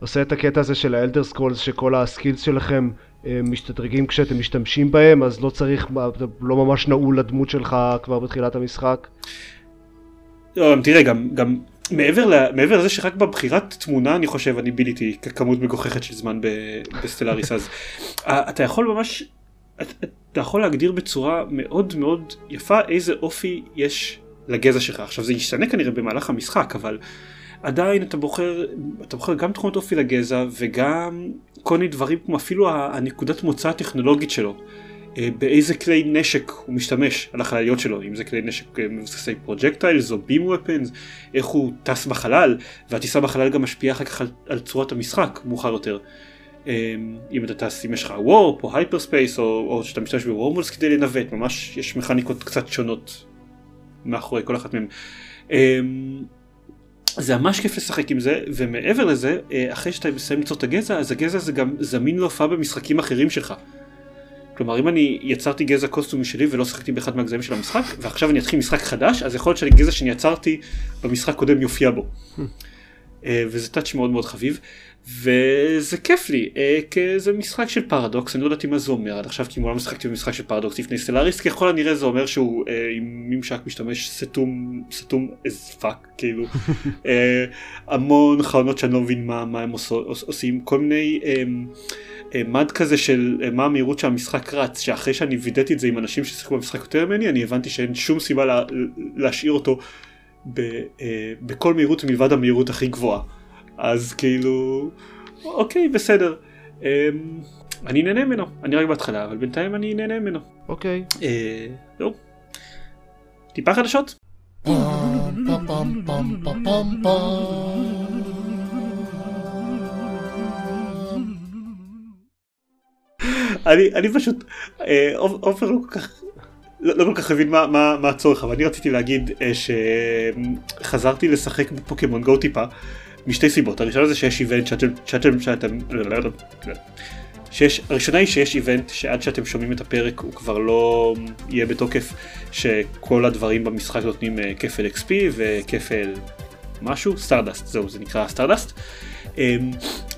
עושה את הקטע הזה של ה Elder Scrolls שכל ה skills שלכם uh, משתדרגים כשאתם משתמשים בהם אז לא צריך, לא ממש נעול לדמות שלך כבר בתחילת המשחק. לא, תראה גם גם מעבר, ל, מעבר לזה שרק בבחירת תמונה אני חושב אני ביליתי כמות מגוחכת של זמן ב- ב Stellaris אז אה, אתה יכול ממש אתה, יכול להגדיר בצורה מאוד מאוד יפה איזה אופי יש לגזע שלך עכשיו זה ישתנה כנראה במהלך המשחק אבל עדיין אתה בוחר אתה בוחר גם תכונות אופי לגזע וגם כל מיני דברים כמו אפילו הנקודת מוצא הטכנולוגית שלו. אה, באיזה כלי נשק הוא משתמש על החלליות שלו, אם זה כלי נשק אה, מבוססי projectiles או beam weapons, איך הוא טס בחלל, והטיסה בחלל גם משפיעה אחר כך על, על צורת המשחק מאוחר יותר. אה, אם אתה טס, אם יש לך warp או hyperspace או, או שאתה משתמש ב wormholes כדי לנווט, ממש יש מכניקות קצת שונות מאחורי כל אחת מהן. זה ממש כיף לשחק עם זה, ומעבר לזה, אחרי שאתה מסיים ליצור את הגזע, אז הגזע הזה גם זמין להופעה במשחקים אחרים שלך. כלומר אם אני יצרתי גזע קוסטומי שלי ולא שיחקתי באחד מהגזעים של המשחק ועכשיו אני אתחיל משחק חדש אז יכול להיות שהגזע שאני יצרתי במשחק קודם יופיע בו. אה, וזה touch מאוד מאוד חביב וזה כיף לי אה, כי זה משחק של פרדוקס אני לא ידעתי מה זה אומר עד עכשיו כי מעולם שיחקתי במשחק של פרדוקס לפני סטלאריס ככל הנראה זה אומר שהוא אה, עם ממשק משתמש סתום סתום as fuck כאילו המון חלונות שאני לא מבין מה, מה הם עושים כל מיני אה, מד כזה של אה, מה המהירות שהמשחק רץ שאחרי שאני וידאתי את זה עם אנשים ששיחקו במשחק יותר ממני אני הבנתי שאין שום סיבה לה, להשאיר אותו ב, אה, בכל מהירות מלבד המהירות הכי גבוהה. אז כאילו אוקיי בסדר. אה, אני נהנה ממנו. אני רק בהתחלה אבל בינתיים אני נהנה ממנו. אוקיי. אה, זהו. טיפה חדשות אני, אני פשוט, אה, עופ- עופר לא כל כך, לא, לא כל כך הבין מה, מה, מה הצורך, אבל אני רציתי להגיד אה, שחזרתי לשחק בפוקימון גו טיפה, משתי סיבות, הראשונה זה שיש event שאתם, שאתם, שאתם, שיש, הראשונה היא שיש event שעד שאתם שומעים את הפרק הוא כבר לא יהיה בתוקף, שכל הדברים במשחק נותנים אה, כפל XP וכפל משהו, stardust, זהו, זה נקרא stardust. אמ,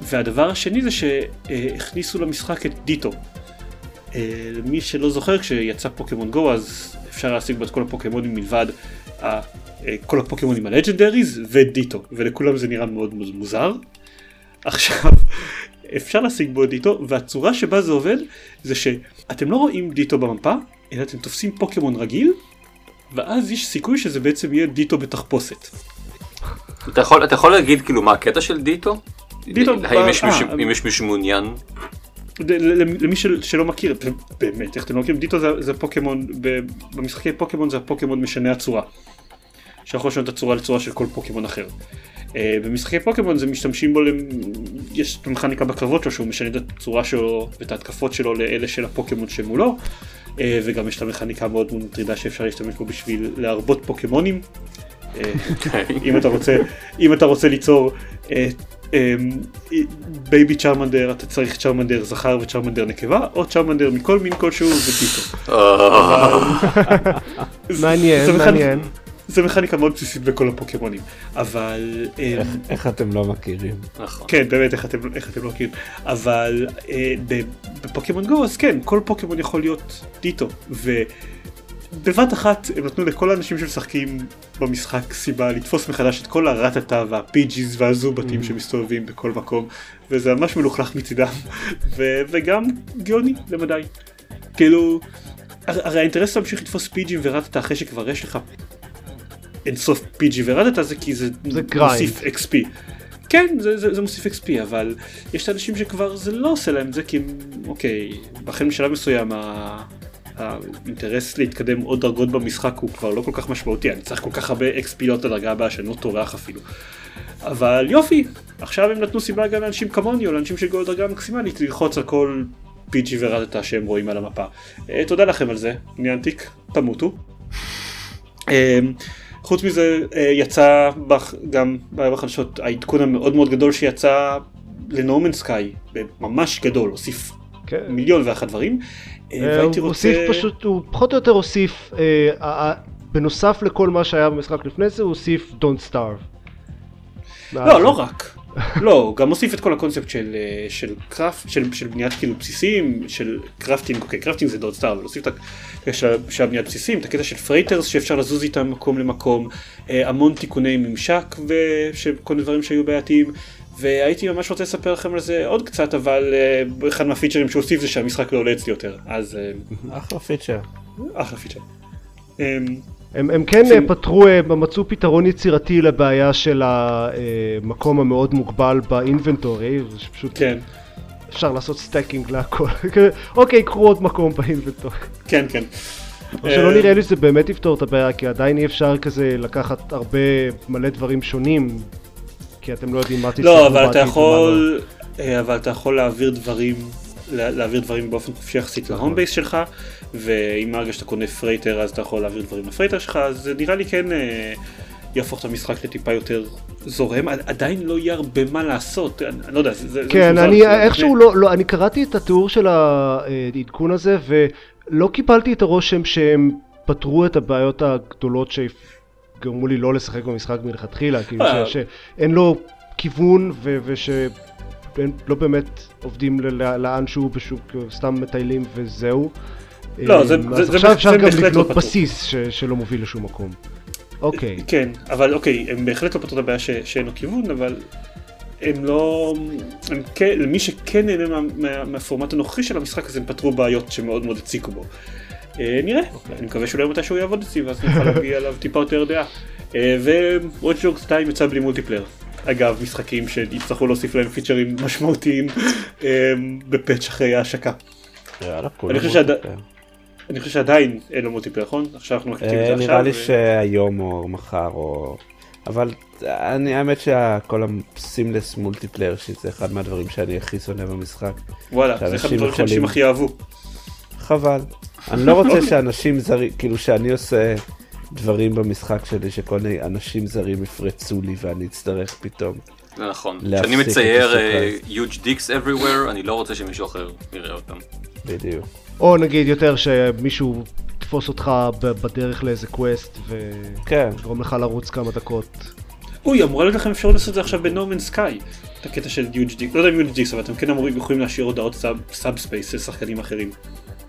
והדבר השני זה שהכניסו למשחק את דיטו. אה, למי שלא זוכר, כשיצא פוקימון גו אז אפשר להשיג בו את כל הפוקימונים מלבד אה, כל הפוקימונים ה legendaries ודיטו, ולכולם זה נראה מאוד מוזר. עכשיו, אפשר להשיג בו את דיטו, והצורה שבה זה עובד זה שאתם לא רואים דיטו במפה, אלא אתם תופסים פוקימון רגיל, ואז יש סיכוי שזה בעצם יהיה דיטו בתחפושת. אתה יכול, אתה יכול להגיד כאילו מה הקטע של דיטו? דיטו, האם יש אה, אה, יש מישהו מעוניין? למי שלא מכיר, באמת, איך אתם לא מכירים, דיטו זה פוקימון, במשחקי פוקימון זה הפוקימון משנה הצורה. שיכול לשנות את הצורה לצורה של כל פוקימון אחר. אה, במשחקי פוקימון זה משתמשים בו, יש מכניקה בקרבות שלו שהוא משנה את הצורה שלו ואת ההתקפות שלו לאלה של הפוקימון שמולו. אה, וגם יש את המכניקה מאוד מאוד מטרידה שאפשר להשתמש בו בשביל להרבות פוקימונים. אה, אם אתה רוצה, אם אתה רוצה ליצור baby צ'רמנדר אתה צריך צ'רמנדר זכר וצ'רמנדר נקבה או צ'רמנדר מכל מין כלשהו ודיטו. מעניין מעניין. זה מכניקה מאוד בסיסית בכל הפוקימונים אבל איך אתם לא מכירים נכון. כן באמת איך אתם איך אתם לא מכירים אבל אה, בפוקימון גו אז כן כל פוקימון יכול להיות דיטו ובבת אחת הם נתנו לכל האנשים שמשחקים במשחק סיבה לתפוס מחדש את כל הרטטה והפיג'יז והזובטים mm. שמסתובבים בכל מקום וזה ממש מלוכלך מצידם וגם גאוני למדי כאילו הרי האינטרס להמשיך לתפוס פיג'ים ורטטה אחרי שכבר יש לך אינסוף PG ורדת זה כי זה, זה מוסיף XP. כן, זה, זה, זה מוסיף XP, אבל יש את האנשים שכבר זה לא עושה להם זה כי הם, אוקיי, החל משלב מסוים האינטרס להתקדם עוד דרגות במשחק הוא כבר לא כל כך משמעותי, אני צריך כל כך הרבה XP להיות לדרגה הבאה שאני לא טורח אפילו. אבל יופי, עכשיו הם נתנו סיבה גם לאנשים כמוני או לאנשים שגאו דרגה מקסימלית ללחוץ על כל PG ורדתה שהם רואים על המפה. אה, תודה לכם על זה, עניין תיק, תמותו. אה, חוץ מזה אה, יצא גם בחדשות העדכון המאוד מאוד גדול שיצא ל No Man's Sky, ממש גדול, הוסיף כן. מיליון ואחת דברים. אה, אה, הוא רוצה... הוסיף פשוט, הוא פחות או יותר הוסיף, בנוסף לכל מה שהיה במשחק לפני זה, הוא הוסיף Don't Starve. לא, לא רק. לא, גם מוסיף את כל הקונספט של, אה, של craft, של, של בניית כאילו בסיסים, של crafting, אוקיי, crafting זה Don't Starve, אבל להוסיף את הקטע של, של בניית בסיסים, את הקטע של freighters שאפשר לזוז איתם מקום למקום, אה, המון תיקוני ממשק וכל מיני דברים שהיו בעייתיים. והייתי ממש רוצה לספר לכם על זה עוד קצת, אבל אה, אחד מהפיצ'רים שהוא הוסיף זה שהמשחק לא עולה אצלי יותר, אז... אה, אחלה פיצ'ר. אחלה פיצ'ר. אמ, הם, הם כן ש... פתרו, מצאו פתרון יצירתי לבעיה של המקום המאוד מוגבל ב inventory, שפשוט כן. אפשר לעשות stacking להכל. אוקיי, קחו עוד מקום ב inventory. כן, כן. או שלא נראה לי שזה באמת יפתור את הבעיה, כי עדיין אי אפשר כזה לקחת הרבה מלא דברים שונים, כי אתם לא יודעים מה תצטרכו לא, אבל אתה יכול, אה, אבל אתה יכול להעביר דברים, להעביר דברים באופן חופשי יחסית ל home base שלך. ואם מהרגע שאתה קונה freighter אז אתה יכול להעביר דברים ל freighter שלך, אז זה נראה לי כן אה, יהפוך את המשחק לטיפה יותר זורם, עדיין לא יהיה הרבה מה לעשות, אני, לא יודע, זה... כן, זה אני איכשהו לא, לא, אני קראתי את התיאור של העדכון הזה ולא קיבלתי את הרושם שהם פתרו את הבעיות הגדולות שגרמו לי לא לשחק במשחק מלכתחילה, כאילו אה. שאין לו כיוון וש... לא באמת עובדים לאן שהוא פשוט סתם מטיילים וזהו. לא, זה, זה, אז עכשיו אפשר גם לבנות לא בסיס ש, שלא מוביל לשום מקום. אוקיי. כן, אבל אוקיי, הם בהחלט לא פתרו את הבעיה ש, שאין לו כיוון, אבל הם לא... הם כן, למי שכן נהנה מה, מה, מהפורמט הנוכחי של המשחק, אז הם פתרו בעיות שמאוד מאוד הציקו בו. אה, נראה, אוקיי. אני מקווה שאולי מתישהו יעבוד אצלי, ואז נוכל להביא עליו טיפה יותר דעה. אה, ו-Watch Dogs 2 יצא בלי multiplayer. אגב, משחקים שיצטרכו להוסיף להם פיצ'רים משמעותיים אה, ב patch אחרי ההשקה. אני חושב שעדיין אין לו multiplayer, נכון? עכשיו אנחנו מקליטים את זה עכשיו. נראה לי שהיום או מחר או... אבל אני האמת שכל ה seamless multiplayer שזה אחד מהדברים שאני הכי שונא במשחק. וואלה, זה אחד הדברים שאנשים הכי אהבו. חבל. אני לא רוצה שאנשים זרים, כאילו שאני עושה דברים במשחק שלי שכל מיני אנשים זרים יפרצו לי ואני אצטרך פתאום. נכון. כשאני מצייר uh, huge dicks everywhere, אני לא רוצה שמישהו אחר יראה אותם. בדיוק. או נגיד יותר שמישהו יתפוס אותך בדרך לאיזה קווסט כן. ויגרום לך לרוץ כמה דקות. אוי, אמורה להיות לכם אפשרות לעשות את זה עכשיו בנורמן סקאי. את הקטע של דיוג' דיק, לא יודע אם דיוג' אבל אתם כן אמורים יכולים להשאיר הודעות סאב ספייס של שחקנים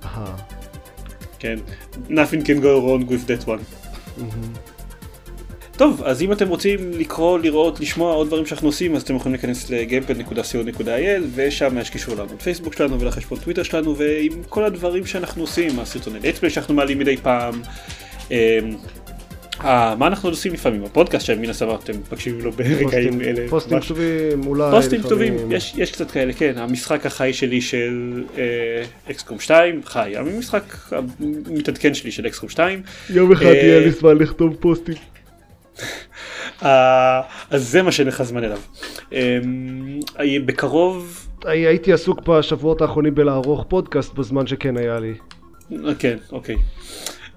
אחרים. כן, nothing can go wrong with that one. טוב, אז אם אתם רוצים לקרוא, לראות, לשמוע עוד דברים שאנחנו עושים, אז אתם יכולים להיכנס ל-gamepad.co.il ושם יש קישור לעמוד פייסבוק שלנו ולחשבון טוויטר שלנו ועם כל הדברים שאנחנו עושים, הסרטוני לטפלי שאנחנו מעלים מדי פעם, אמ, אה, מה אנחנו עושים לפעמים? הפודקאסט שמן הסתם אתם מקשיבים לו ברגעים אלה. פוסטים ממש. כתובים, אולי פוסטים. טובים, יש, יש קצת כאלה, כן, המשחק החי שלי של אה, אקסקום 2, חי, המשחק המתעדכן שלי של אקסקום 2, יום אחד אה, יהיה לי זמן לכתוב פוסטים. אה, אז זה מה שאין לך זמן אליו. אה, בקרוב, הי- הייתי עסוק בשבועות האחרונים בלערוך פודקאסט בזמן שכן היה לי. אה, כן, אוקיי. אה,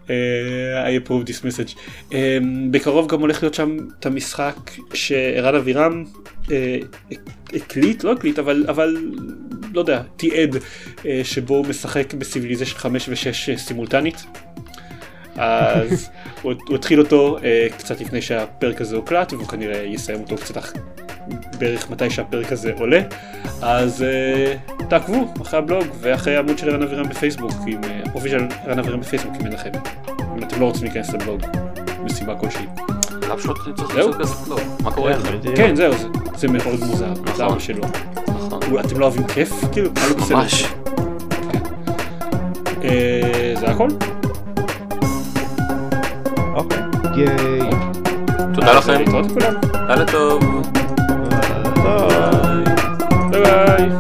I approve this message. אה, בקרוב גם הולך להיות שם את המשחק שערן אבירם אה, הקליט, לא הקליט, אבל, אבל לא יודע, תיעד, אה, שבו הוא משחק ב Civilization 5 ו-6 סימולטנית. אז הוא, הוא התחיל אותו אה, קצת לפני שהפרק הזה הוקלט, והוא כנראה יסיים אותו קצת אח... בערך מתי שהפרק הזה עולה. אז אה, תעקבו אחרי הבלוג ואחרי העמוד של ערן אבירם בפייסבוק, עם אה, הפרופיל של ערן אבירם בפייסבוק אם אין לכם. אם אתם לא רוצים להיכנס לבלוג, מסיבה כלשהי. צריך? לא, מה קורה איתכם? כן, זהו, זה, זה מאוד מוזר, נכון. למה שלא? נכון. אתם לא אוהבים כיף? כאילו, מה לא בסדר? ממש. אה, זה הכל? אוקיי. ייי. תודה לכם, להתראות לכולם. לילה טוב. Bye. Bye bye.